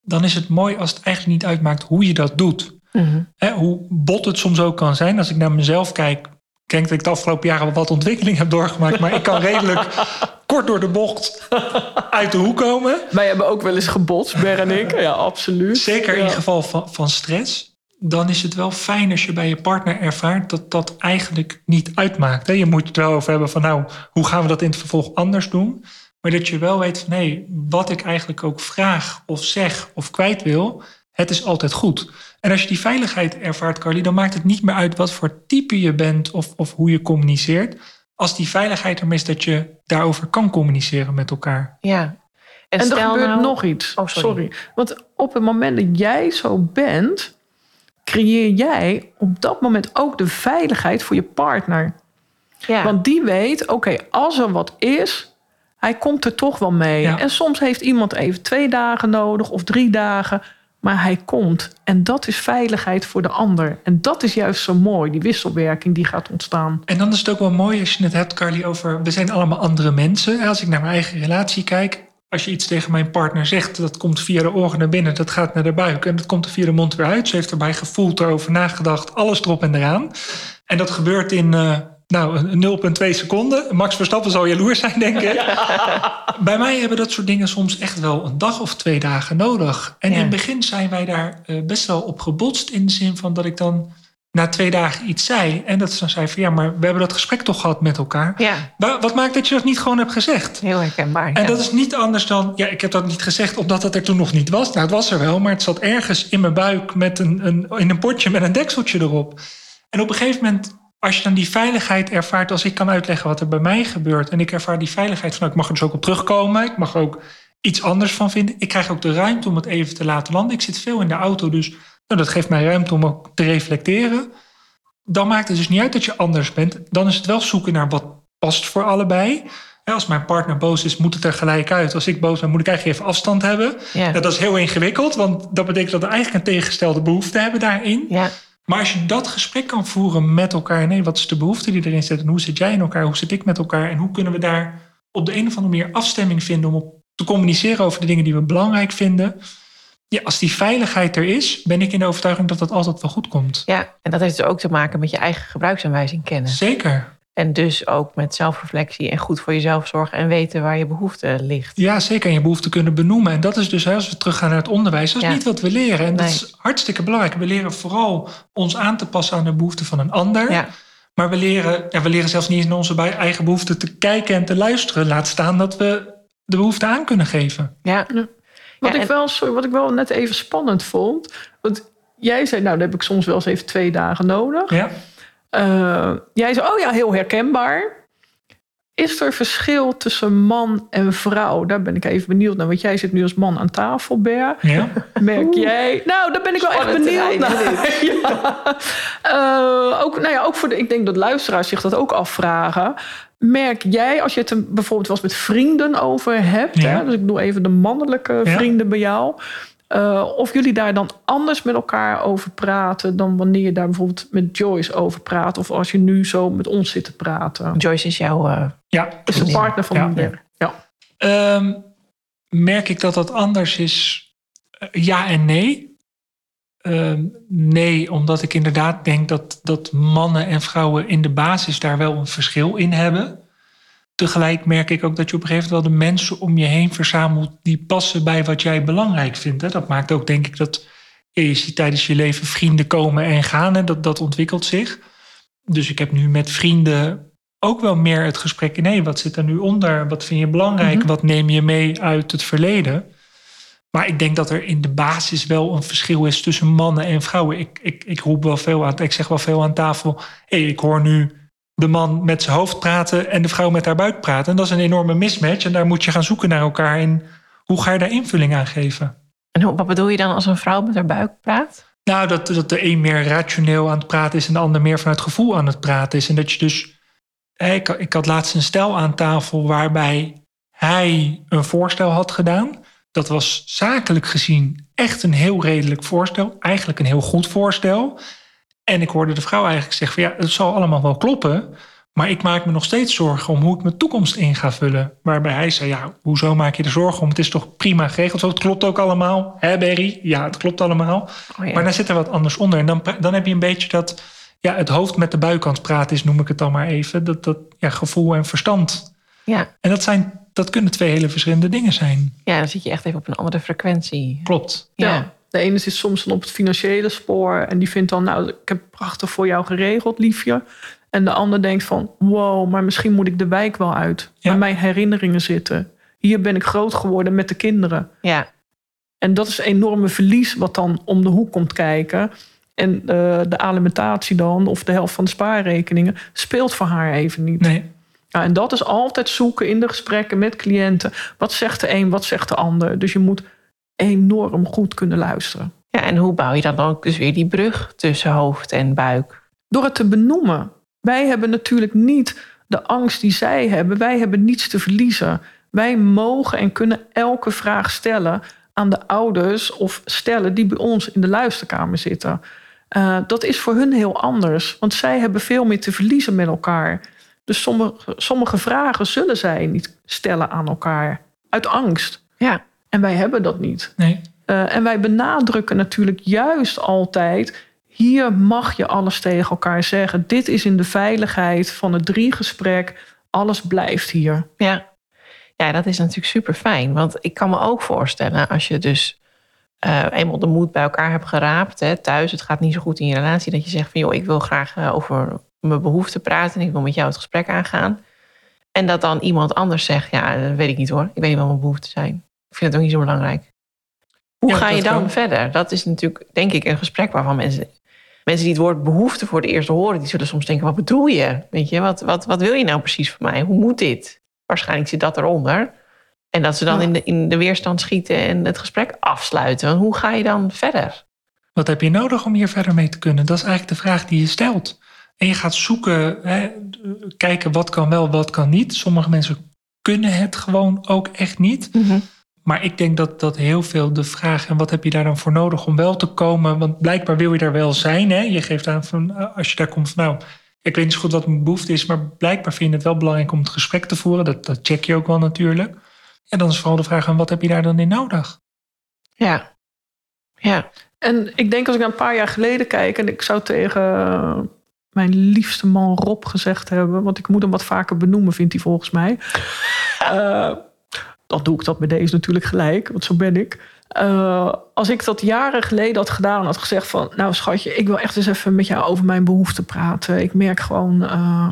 dan is het mooi als het eigenlijk niet uitmaakt hoe je dat doet. Mhm. Hoe bot het soms ook kan zijn. Als ik naar mezelf kijk, denk dat ik de afgelopen jaren wel wat ontwikkeling heb doorgemaakt, maar ik kan redelijk kort door de bocht uit de hoek komen. Wij hebben ook wel eens gebotst, Ber en ik. Ja, absoluut. Zeker in geval van, van stress. Dan is het wel fijn als je bij je partner ervaart dat dat eigenlijk niet uitmaakt. Je moet het wel over hebben van nou, hoe gaan we dat in het vervolg anders doen? Maar dat je wel weet van hé, wat ik eigenlijk ook vraag of zeg of kwijt wil, het is altijd goed. En als je die veiligheid ervaart, Carly, dan maakt het niet meer uit wat voor type je bent of, of hoe je communiceert. Als die veiligheid er is dat je daarover kan communiceren met elkaar. Ja. En, En er stel gebeurt nou- nog iets. Oh, sorry. sorry. Want op het moment dat jij zo bent, creëer jij op dat moment ook de veiligheid voor je partner. Ja. Want die weet, oké, als er wat is, hij komt er toch wel mee. Ja. En soms heeft iemand even twee dagen nodig of drie dagen, maar hij komt. En dat is veiligheid voor de ander. En dat is juist zo mooi, die wisselwerking die gaat ontstaan. En dan is het ook wel mooi als je het hebt, Carly, over we zijn allemaal andere mensen. Als ik naar mijn eigen relatie kijk, als je iets tegen mijn partner zegt, dat komt via de oren naar binnen, dat gaat naar de buik en dat komt er via de mond weer uit. Ze heeft erbij gevoeld, erover nagedacht, alles erop en eraan. En dat gebeurt in eh, nou, een 0,2 seconden. Max Verstappen zal jaloers zijn, denk ik. Bij mij hebben dat soort dingen soms echt wel een dag of twee dagen nodig. En Ja. in het begin zijn wij daar eh, best wel op gebotst in de zin van dat ik dan na twee dagen iets zei. En dat ze dan zei van ja, maar we hebben dat gesprek toch gehad met elkaar. ja, Wa- Wat maakt dat je dat niet gewoon hebt gezegd? heel herkenbaar. En ja. dat is niet anders dan, ja, ik heb dat niet gezegd omdat het er toen nog niet was. Nou, het was er wel, maar het zat ergens in mijn buik met een, een, in een potje met een dekseltje erop. En op een gegeven moment, als je dan die veiligheid ervaart, als ik kan uitleggen wat er bij mij gebeurt, en ik ervaar die veiligheid van, nou, ik mag er dus ook op terugkomen, ik mag er ook iets anders van vinden. Ik krijg ook de ruimte om het even te laten landen. Ik zit veel in de auto, dus nou, dat geeft mij ruimte om ook te reflecteren. Dan maakt het dus niet uit dat je anders bent. Dan is het wel zoeken naar wat past voor allebei. Als mijn partner boos is, moet het er gelijk uit. Als ik boos ben, moet ik eigenlijk even afstand hebben. ja. Dat is heel ingewikkeld, want dat betekent dat we eigenlijk een tegengestelde behoefte hebben daarin. ja. Maar als je dat gesprek kan voeren met elkaar, nee, wat is de behoefte die erin zit en hoe zit jij in elkaar, hoe zit ik met elkaar en hoe kunnen we daar op de een of andere manier afstemming vinden om op te communiceren over de dingen die we belangrijk vinden. Ja, als die veiligheid er is, ben ik in de overtuiging dat dat altijd wel goed komt. ja, en dat heeft dus ook te maken met je eigen gebruiksaanwijzing kennen. Zeker. En dus ook met zelfreflectie en goed voor jezelf zorgen en weten waar je behoefte ligt. Ja, zeker. En je behoefte kunnen benoemen. En dat is dus, als we teruggaan naar het onderwijs, dat is Ja. niet wat we leren. En dat is hartstikke belangrijk. We leren vooral ons aan te passen aan de behoeften van een ander. Ja, Maar we leren, ja, we leren zelfs niet eens naar onze eigen behoeften te kijken en te luisteren. Laat staan dat we de behoefte aan kunnen geven. ja. Wat, Ja, ik en- wel, sorry, wat ik wel net even spannend vond. Want jij zei, nou, dan heb ik soms wel eens even twee dagen nodig. Ja? Eh, jij zei, oh ja, heel herkenbaar. Is er verschil tussen man en vrouw? Daar ben ik even benieuwd naar. Want jij zit nu als man aan tafel, Ber. Ja? Merk jij? Nou, daar ben ik wel echt benieuwd naar. Ja. Eh, ook, nou ja, ook voor de, ik denk dat luisteraars zich dat ook afvragen. Merk jij, als je het er bijvoorbeeld wel eens met vrienden over hebt, Ja. hè, dus ik doe even de mannelijke vrienden bij jou, eh, of jullie daar dan anders met elkaar over praten dan wanneer je daar bijvoorbeeld met Joyce over praat, of als je nu zo met ons zit te praten. Joyce is jouw... eh, Ja. Is de partner van Ja. Ja. Ehm, merk ik dat dat anders is? Eh, Ja en nee. Ehm, nee, omdat ik inderdaad denk dat, dat mannen en vrouwen in de basis daar wel een verschil in hebben. Tegelijk merk ik ook dat je op een gegeven moment wel de mensen om je heen verzamelt die passen bij wat jij belangrijk vindt. Hè. Dat maakt ook denk ik dat je ziet tijdens je leven vrienden komen en gaan en dat, dat ontwikkelt zich. Dus ik heb nu met vrienden ook wel meer het gesprek in, hé, wat zit er nu onder? Wat vind je belangrijk? Mhm. Wat neem je mee uit het verleden? Maar ik denk dat er in de basis wel een verschil is tussen mannen en vrouwen. Ik, ik, ik roep wel veel aan, ik zeg wel veel aan tafel. Hé, ik hoor nu de man met zijn hoofd praten en de vrouw met haar buik praten. En dat is een enorme mismatch. En daar moet je gaan zoeken naar elkaar. En hoe ga je daar invulling aan geven? En hoe- wat bedoel je dan als een vrouw met haar buik praat? Nou, dat, dat de een meer rationeel aan het praten is en de ander meer vanuit gevoel aan het praten is. En dat je dus. Ik, ik had laatst een stel aan tafel waarbij hij een voorstel had gedaan. Dat was zakelijk gezien echt een heel redelijk voorstel. Eigenlijk een heel goed voorstel. En ik hoorde de vrouw eigenlijk zeggen: van ja, het zal allemaal wel kloppen. Maar ik maak me nog steeds zorgen om hoe ik mijn toekomst in ga vullen. Waarbij hij zei: Ja, hoezo maak je er zorgen om? Het is toch prima geregeld? Het klopt ook allemaal. Hè, Berry? Ja, het klopt allemaal. Oh ja. Maar dan zit er wat anders onder. En dan, dan heb je een beetje dat. Ja, het hoofd met de buikkant praten is, noem ik het dan maar even. Dat, dat ja, gevoel en verstand. ja. En dat, zijn, dat kunnen twee hele verschillende dingen zijn. ja, dan zit je echt even op een andere frequentie. Klopt. Ja. Ja. De ene zit soms dan op het financiële spoor en die vindt dan, nou, ik heb prachtig voor jou geregeld, liefje. En de ander denkt van, wow, maar misschien moet ik de wijk wel uit. Ja. Waar mijn herinneringen zitten. Hier ben ik groot geworden met de kinderen. Ja, En dat is een enorme verlies wat dan om de hoek komt kijken. En eh, de alimentatie dan, of de helft van de spaarrekeningen, speelt voor haar even niet. Nee. Ja, en dat is altijd zoeken in de gesprekken met cliënten. Wat zegt de een, wat zegt de ander? Dus je moet enorm goed kunnen luisteren. ja, en hoe bouw je dan ook dus weer die brug tussen hoofd en buik? Door het te benoemen. Wij hebben natuurlijk niet de angst die zij hebben. Wij hebben niets te verliezen. Wij mogen en kunnen elke vraag stellen aan de ouders of stellen die bij ons in de luisterkamer zitten. Eh, dat is voor hun heel anders, want zij hebben veel meer te verliezen met elkaar. Dus sommige, sommige vragen zullen zij niet stellen aan elkaar uit angst. Ja, En wij hebben dat niet. Nee. Eh, en wij benadrukken natuurlijk juist altijd. Hier mag je alles tegen elkaar zeggen. Dit is in de veiligheid van het drie-gesprek. Alles blijft hier. ja. Ja, dat is natuurlijk super fijn. Want ik kan me ook voorstellen, als je dus eh, eenmaal de moed bij elkaar hebt geraapt, hè, thuis, het gaat niet zo goed in je relatie, dat je zegt van joh, ik wil graag eh, over mijn behoeften praten en ik wil met jou het gesprek aangaan. En dat dan iemand anders zegt, ja, dat weet ik niet hoor, ik weet niet wat mijn behoeften zijn. Ik vind het ook niet zo belangrijk. Hoe Ja, ga je dan kan. verder? Dat is natuurlijk, denk ik, een gesprek waarvan mensen, mensen die het woord behoefte voor het eerst horen, die zullen soms denken, wat bedoel je? Weet je, wat, wat, wat wil je nou precies van mij? Hoe moet dit? Waarschijnlijk zit dat eronder. En dat ze dan Ja. in, de, in de weerstand schieten en het gesprek afsluiten. Hoe ga je dan verder? Wat heb je nodig om hier verder mee te kunnen? Dat is eigenlijk de vraag die je stelt. En je gaat zoeken, hè, kijken wat kan wel, wat kan niet. Sommige mensen kunnen het gewoon ook echt niet. Maar ik denk dat, dat heel veel de vraag, en wat heb je daar dan voor nodig om wel te komen? Want blijkbaar wil je daar wel zijn. Hè? Je geeft aan van, eh, als je daar komt van, nou, ik weet niet zo goed wat mijn behoefte is, maar blijkbaar vind je het wel belangrijk om het gesprek te voeren. Dat, dat check je ook wel natuurlijk. En dan is vooral de vraag, en wat heb je daar dan in nodig? Ja. Ja. En ik denk als ik naar een paar jaar geleden kijk... en ik zou tegen eh, mijn liefste man Rob gezegd hebben... want ik moet hem wat vaker benoemen, vindt hij volgens mij. Eh, dan doe ik dat met deze natuurlijk gelijk, want zo ben ik. Eh, als ik dat jaren geleden had gedaan en had gezegd van... nou schatje, ik wil echt eens even met jou over mijn behoeften praten. Ik merk gewoon eh,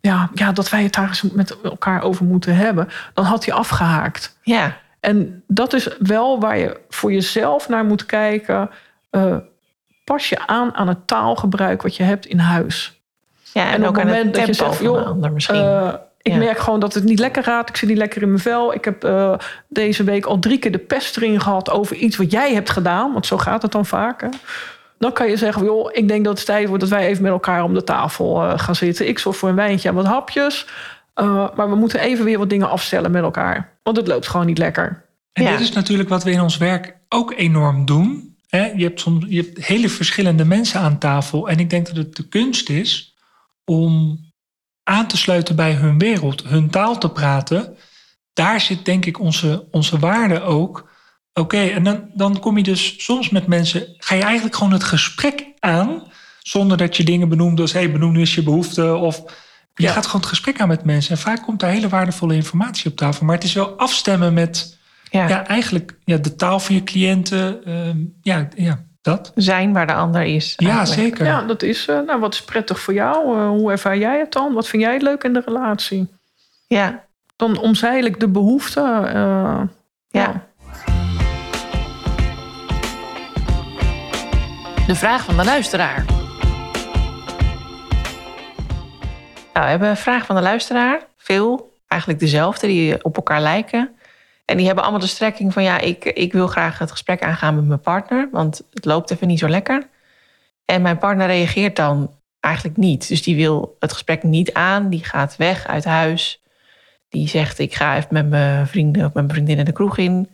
ja, ja, dat wij het daar eens met elkaar over moeten hebben. Dan had hij afgehaakt. Ja. En dat is wel waar je voor jezelf naar moet kijken. Eh, pas je aan aan het taalgebruik wat je hebt in huis. ja en, ook het aan het moment dat je tempo zegt, van joh, ander misschien. Ik Ja. merk gewoon dat het niet lekker gaat. Ik zit niet lekker in mijn vel. Ik heb eh, deze week al drie keer de pest erin gehad over iets wat jij hebt gedaan. Want zo gaat het dan vaak. hè. Dan kan je zeggen, joh, ik denk dat het tijd wordt dat wij even met elkaar om de tafel eh, gaan zitten. Ik zorg voor een wijntje en wat hapjes. Eh, maar we moeten even weer wat dingen afstellen met elkaar. Want het loopt gewoon niet lekker. En Ja. dit is natuurlijk wat we in ons werk ook enorm doen. Hè? Je, hebt soms, je hebt hele verschillende mensen aan tafel. En ik denk dat het de kunst is om aan te sluiten bij hun wereld, hun taal te praten. Daar zit denk ik onze, onze waarde ook. Oké, en dan, dan kom je dus soms met mensen, ga je eigenlijk gewoon het gesprek aan, zonder dat je dingen benoemt als, hey, benoem nu eens je behoefte. Of je Ja. gaat gewoon het gesprek aan met mensen. En vaak komt daar hele waardevolle informatie op tafel. Maar het is wel afstemmen met ja. ja, eigenlijk ja, de taal van je cliënten. ehm, ja, ja, dat. Zijn waar de ander is. Ja, eigenlijk. zeker. Ja, dat is, eh, nou, wat is prettig voor jou? Eh, hoe ervaar jij het dan? Wat vind jij leuk in de relatie? Ja. Dan omzeil ik de behoeften. eh, Ja. De vraag van de luisteraar. Nou, we hebben een vraag van de luisteraar. Veel, eigenlijk dezelfde, die op elkaar lijken. En die hebben allemaal de strekking van ja, ik, ik wil graag het gesprek aangaan met mijn partner, want het loopt even niet zo lekker. En mijn partner reageert dan eigenlijk niet. Dus die wil het gesprek niet aan, die gaat weg uit huis. Die zegt: Ik ga even met mijn vrienden of mijn vriendinnen de kroeg in.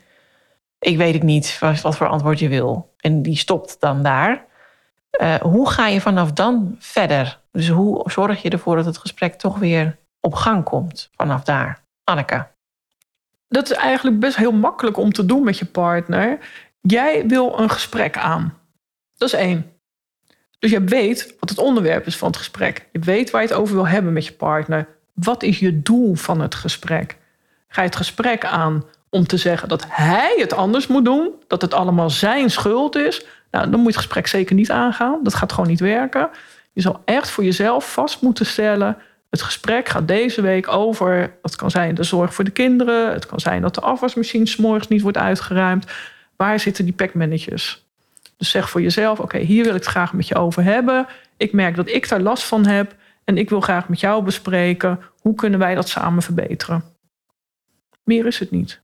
Ik weet het niet wat, voor antwoord je wil. En die stopt dan daar. Uh, hoe ga je vanaf dan verder? Dus hoe zorg je ervoor dat het gesprek toch weer op gang komt vanaf daar? Anneke. Dat is eigenlijk best heel makkelijk om te doen met je partner. Jij wil een gesprek aan. Dat is één. Dus je weet wat het onderwerp is van het gesprek. Je weet waar je het over wil hebben met je partner. Wat is je doel van het gesprek? Ga je het gesprek aan om te zeggen dat hij het anders moet doen, dat het allemaal zijn schuld is, nou, dan moet je het gesprek zeker niet aangaan. Dat gaat gewoon niet werken. Je zal echt voor jezelf vast moeten stellen. Het gesprek gaat deze week over. Dat kan zijn de zorg voor de kinderen. Het kan zijn dat de afwasmachine s'morgens niet wordt uitgeruimd. Waar zitten die packmannetjes? Dus zeg voor jezelf: oké, hier wil ik het graag met je over hebben. Ik merk dat ik daar last van heb. En ik wil graag met jou bespreken hoe kunnen wij dat samen verbeteren. Meer is het niet.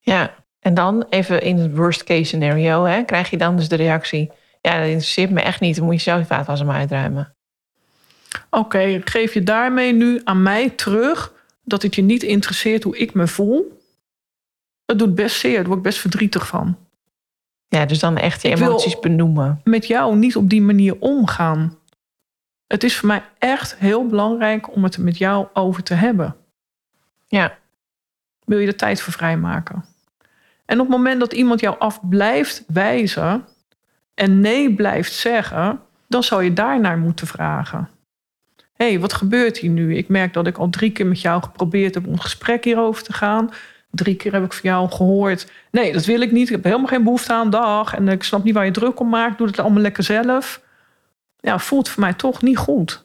Ja, en dan even in het worst case scenario, hè, krijg je dan dus de reactie: ja, dat interesseert me echt niet, dan moet je zelf je vaatwasser maar uitruimen. Oké, geef je daarmee nu aan mij terug dat het je niet interesseert hoe ik me voel? Dat doet best zeer, daar word ik best verdrietig van. Ja, dus dan echt je emoties benoemen. Met jou niet op die manier omgaan. Het is voor mij echt heel belangrijk om het er met jou over te hebben. Ja. Wil je er tijd voor vrijmaken? En op het moment dat iemand jou af blijft wijzen en nee blijft zeggen, dan zou je daarnaar moeten vragen. Hé, hey, wat gebeurt hier nu? Ik merk dat ik al drie keer met jou geprobeerd heb om een gesprek hierover te gaan. Drie keer heb ik van jou gehoord. Nee, dat wil ik niet. Ik heb helemaal geen behoefte aan dag. En ik snap niet waar je druk om maakt. Doe het allemaal lekker zelf. Ja, voelt voor mij toch niet goed.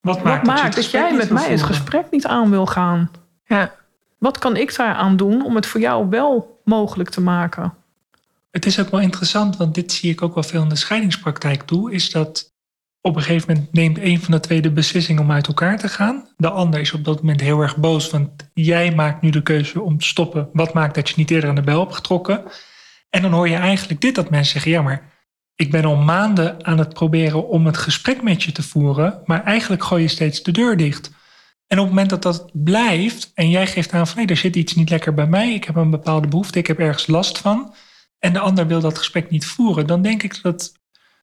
Wat maakt, maakt dat, jij met mij het gesprek niet aan wil gaan? Ja. Wat kan ik daar aan doen om het voor jou wel mogelijk te maken? Het is ook wel interessant, want dit zie ik ook wel veel in de scheidingspraktijk toe, is dat op een gegeven moment neemt een van de twee de beslissing om uit elkaar te gaan. De ander is op dat moment heel erg boos, want jij maakt nu de keuze om te stoppen. Wat maakt dat je niet eerder aan de bel hebt getrokken? En dan hoor je eigenlijk dit, dat mensen zeggen, ja maar ik ben al maanden aan het proberen om het gesprek met je te voeren, maar eigenlijk gooi je steeds de deur dicht. En op het moment dat dat blijft en jij geeft aan van nee, er zit iets niet lekker bij mij, ik heb een bepaalde behoefte, ik heb ergens last van, en de ander wil dat gesprek niet voeren, dan denk ik dat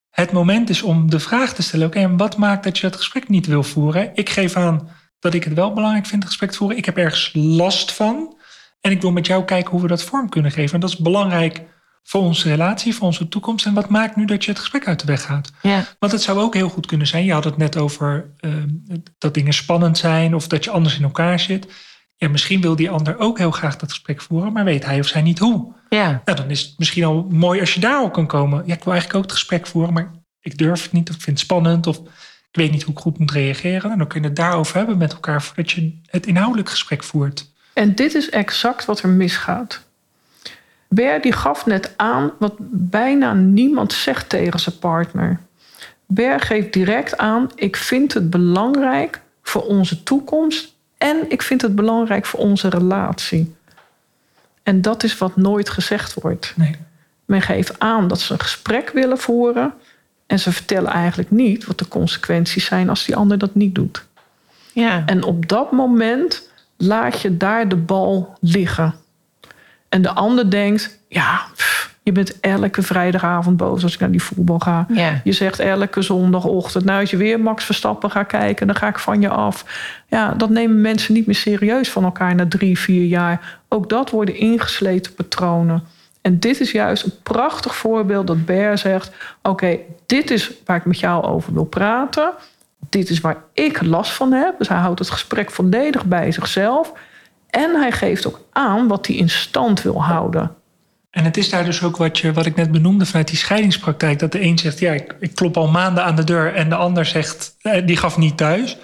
het moment is om de vraag te stellen: oké, en wat maakt dat je het gesprek niet wil voeren? Ik geef aan dat ik het wel belangrijk vind, het gesprek te voeren. Ik heb ergens last van. En ik wil met jou kijken hoe we dat vorm kunnen geven. En dat is belangrijk voor onze relatie, voor onze toekomst. En wat maakt nu dat je het gesprek uit de weg gaat? Ja. Want het zou ook heel goed kunnen zijn. Je had het net over uh, dat dingen spannend zijn of dat je anders in elkaar zit. Ja, misschien wil die ander ook heel graag dat gesprek voeren, maar weet hij of zij niet hoe. Ja. Nou, dan is het misschien al mooi als je daar al kan komen. Ja, ik wil eigenlijk ook het gesprek voeren, maar ik durf het niet of ik vind het spannend of ik weet niet hoe ik goed moet reageren. En dan kun je het daarover hebben met elkaar voordat je het inhoudelijk gesprek voert. En dit is exact wat er misgaat. Ber die gaf net aan wat bijna niemand zegt tegen zijn partner. Ber geeft direct aan: ik vind het belangrijk voor onze toekomst en ik vind het belangrijk voor onze relatie. En dat is wat nooit gezegd wordt. Nee. Men geeft aan dat ze een gesprek willen voeren. En ze vertellen eigenlijk niet wat de consequenties zijn als die ander dat niet doet. Ja. En op dat moment laat je daar de bal liggen. En de ander denkt, ja, je bent elke vrijdagavond boos als ik naar die voetbal ga. Ja. Je zegt elke zondagochtend, nou als je weer Max Verstappen gaat kijken, dan ga ik van je af. Ja, dat nemen mensen niet meer serieus van elkaar na drie, vier jaar. Ook dat worden ingesleten patronen. En dit is juist een prachtig voorbeeld dat Bear zegt: Oké, dit is waar ik met jou over wil praten. Dit is waar ik last van heb. Dus hij houdt het gesprek volledig bij zichzelf. En hij geeft ook aan wat hij in stand wil houden. En het is daar dus ook wat, je, wat ik net benoemde vanuit die scheidingspraktijk. Dat de een zegt, ja, ik, ik klop al maanden aan de deur. En de ander zegt, eh, die gaf niet thuis.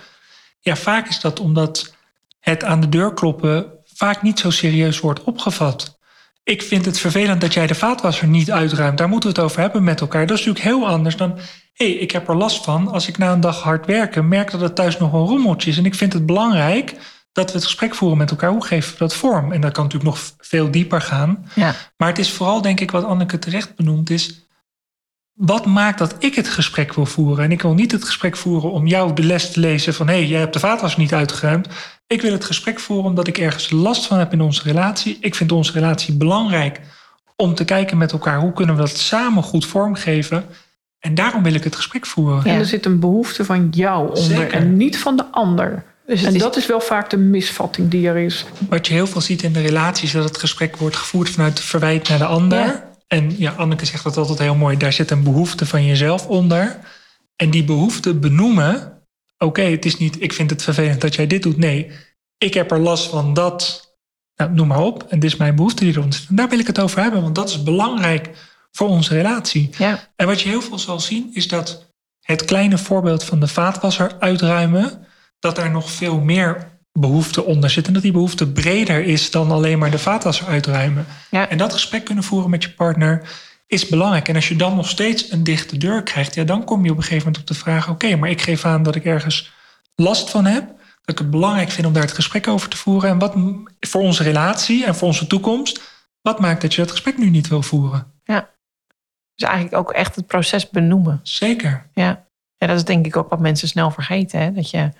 Ja, vaak is dat omdat het aan de deur kloppen vaak niet zo serieus wordt opgevat. Ik vind het vervelend dat jij de vaatwasser niet uitruimt. Daar moeten we het over hebben met elkaar. Dat is natuurlijk heel anders dan... hé, hey, ik heb er last van als ik na een dag hard werken... merk dat het thuis nog een rommeltje is. En ik vind het belangrijk dat we het gesprek voeren met elkaar. Hoe geven we dat vorm? En dat kan natuurlijk nog veel dieper gaan. Ja. Maar het is vooral, denk ik, wat Anneke terecht benoemt, is wat maakt dat ik het gesprek wil voeren? En ik wil niet het gesprek voeren om jou de les te lezen van hé, hey, jij hebt de vaatwas niet uitgeruimd. Ik wil het gesprek voeren omdat ik ergens last van heb in onze relatie. Ik vind onze relatie belangrijk om te kijken met elkaar hoe kunnen we dat samen goed vormgeven. En daarom wil ik het gesprek voeren. Ja. En er zit een behoefte van jou onder Zeker. en niet van de ander. Dus En is- dat is wel vaak de misvatting die er is. Wat je heel veel ziet in de relaties, dat het gesprek wordt gevoerd vanuit verwijt naar de ander. Ja. En ja, Anneke zegt dat altijd heel mooi. Daar zit een behoefte van jezelf onder. En die behoefte benoemen. Oké, het is niet, ik vind het vervelend dat jij dit doet. Nee, ik heb er last van dat. Nou, noem maar op. En dit is mijn behoefte die eronder zit. En daar wil ik het over hebben, want dat is belangrijk voor onze relatie. Ja, En wat je heel veel zal zien, is dat het kleine voorbeeld van de vaatwasser uitruimen, dat er nog veel meer behoefte onder zit. En dat die behoefte breder is dan alleen maar de vaatwasser uitruimen. Ja. En dat gesprek kunnen voeren met je partner is belangrijk. En als je dan nog steeds een dichte deur krijgt, ja, dan kom je op een gegeven moment op de vraag: oké, maar ik geef aan dat ik ergens last van heb. Dat ik het belangrijk vind om daar het gesprek over te voeren. En wat voor onze relatie en voor onze toekomst, wat maakt dat je dat gesprek nu niet wil voeren? dus eigenlijk ook echt het proces benoemen. Zeker. Ja. ja, dat is denk ik ook wat mensen snel vergeten. Hè? Dat je,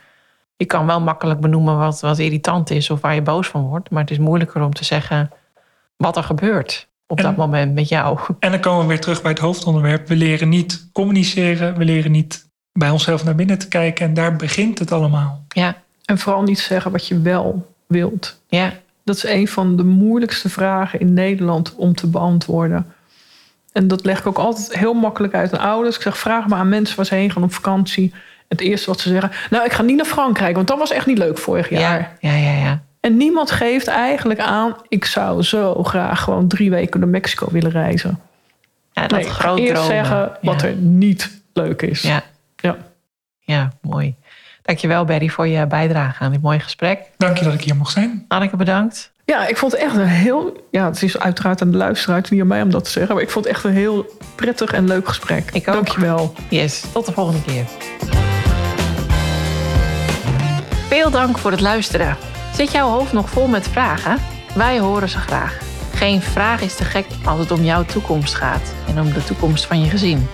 je kan wel makkelijk benoemen wat, wat irritant is of waar je boos van wordt. Maar het is moeilijker om te zeggen wat er gebeurt op En- dat moment met jou. En dan komen we weer terug bij het hoofdonderwerp. We leren niet communiceren. We leren niet bij onszelf naar binnen te kijken. En daar begint het allemaal. Ja, En vooral niet zeggen wat je wel wilt. ja, Dat is een van de moeilijkste vragen in Nederland om te beantwoorden. En dat leg ik ook altijd heel makkelijk uit aan ouders. Ik zeg, vraag maar aan mensen waar ze heen gaan op vakantie. Het eerste wat ze zeggen, nou, ik ga niet naar Frankrijk, want dat was echt niet leuk vorig jaar. ja, ja, ja, ja. En niemand geeft eigenlijk aan, ik zou zo graag gewoon drie weken naar Mexico willen reizen. ja dat Nee, ik ga eerst dromen. zeggen wat ja. er niet leuk is. Ja. Ja. ja, mooi. Dankjewel Berry voor je bijdrage aan dit mooie gesprek. Dank je dat ik hier mocht zijn. Anneke bedankt. Ja, ik vond het echt een heel... Ja, het is uiteraard aan de luisteraar, het is niet aan mij om dat te zeggen. Maar ik vond het echt een heel prettig en leuk gesprek. Ik ook. Dankjewel. Yes, tot de volgende keer. Veel dank voor het luisteren. Zit jouw hoofd nog vol met vragen? Wij horen ze graag. Geen vraag is te gek als het om jouw toekomst gaat en om de toekomst van je gezin.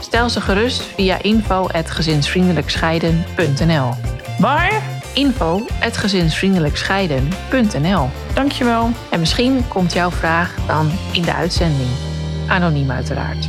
Stel ze gerust via info.gezinsvriendelijkscheiden.nl Maar, info.gezinsvriendelijkscheiden.nl dankjewel. En misschien komt jouw vraag dan in de uitzending. Anoniem uiteraard.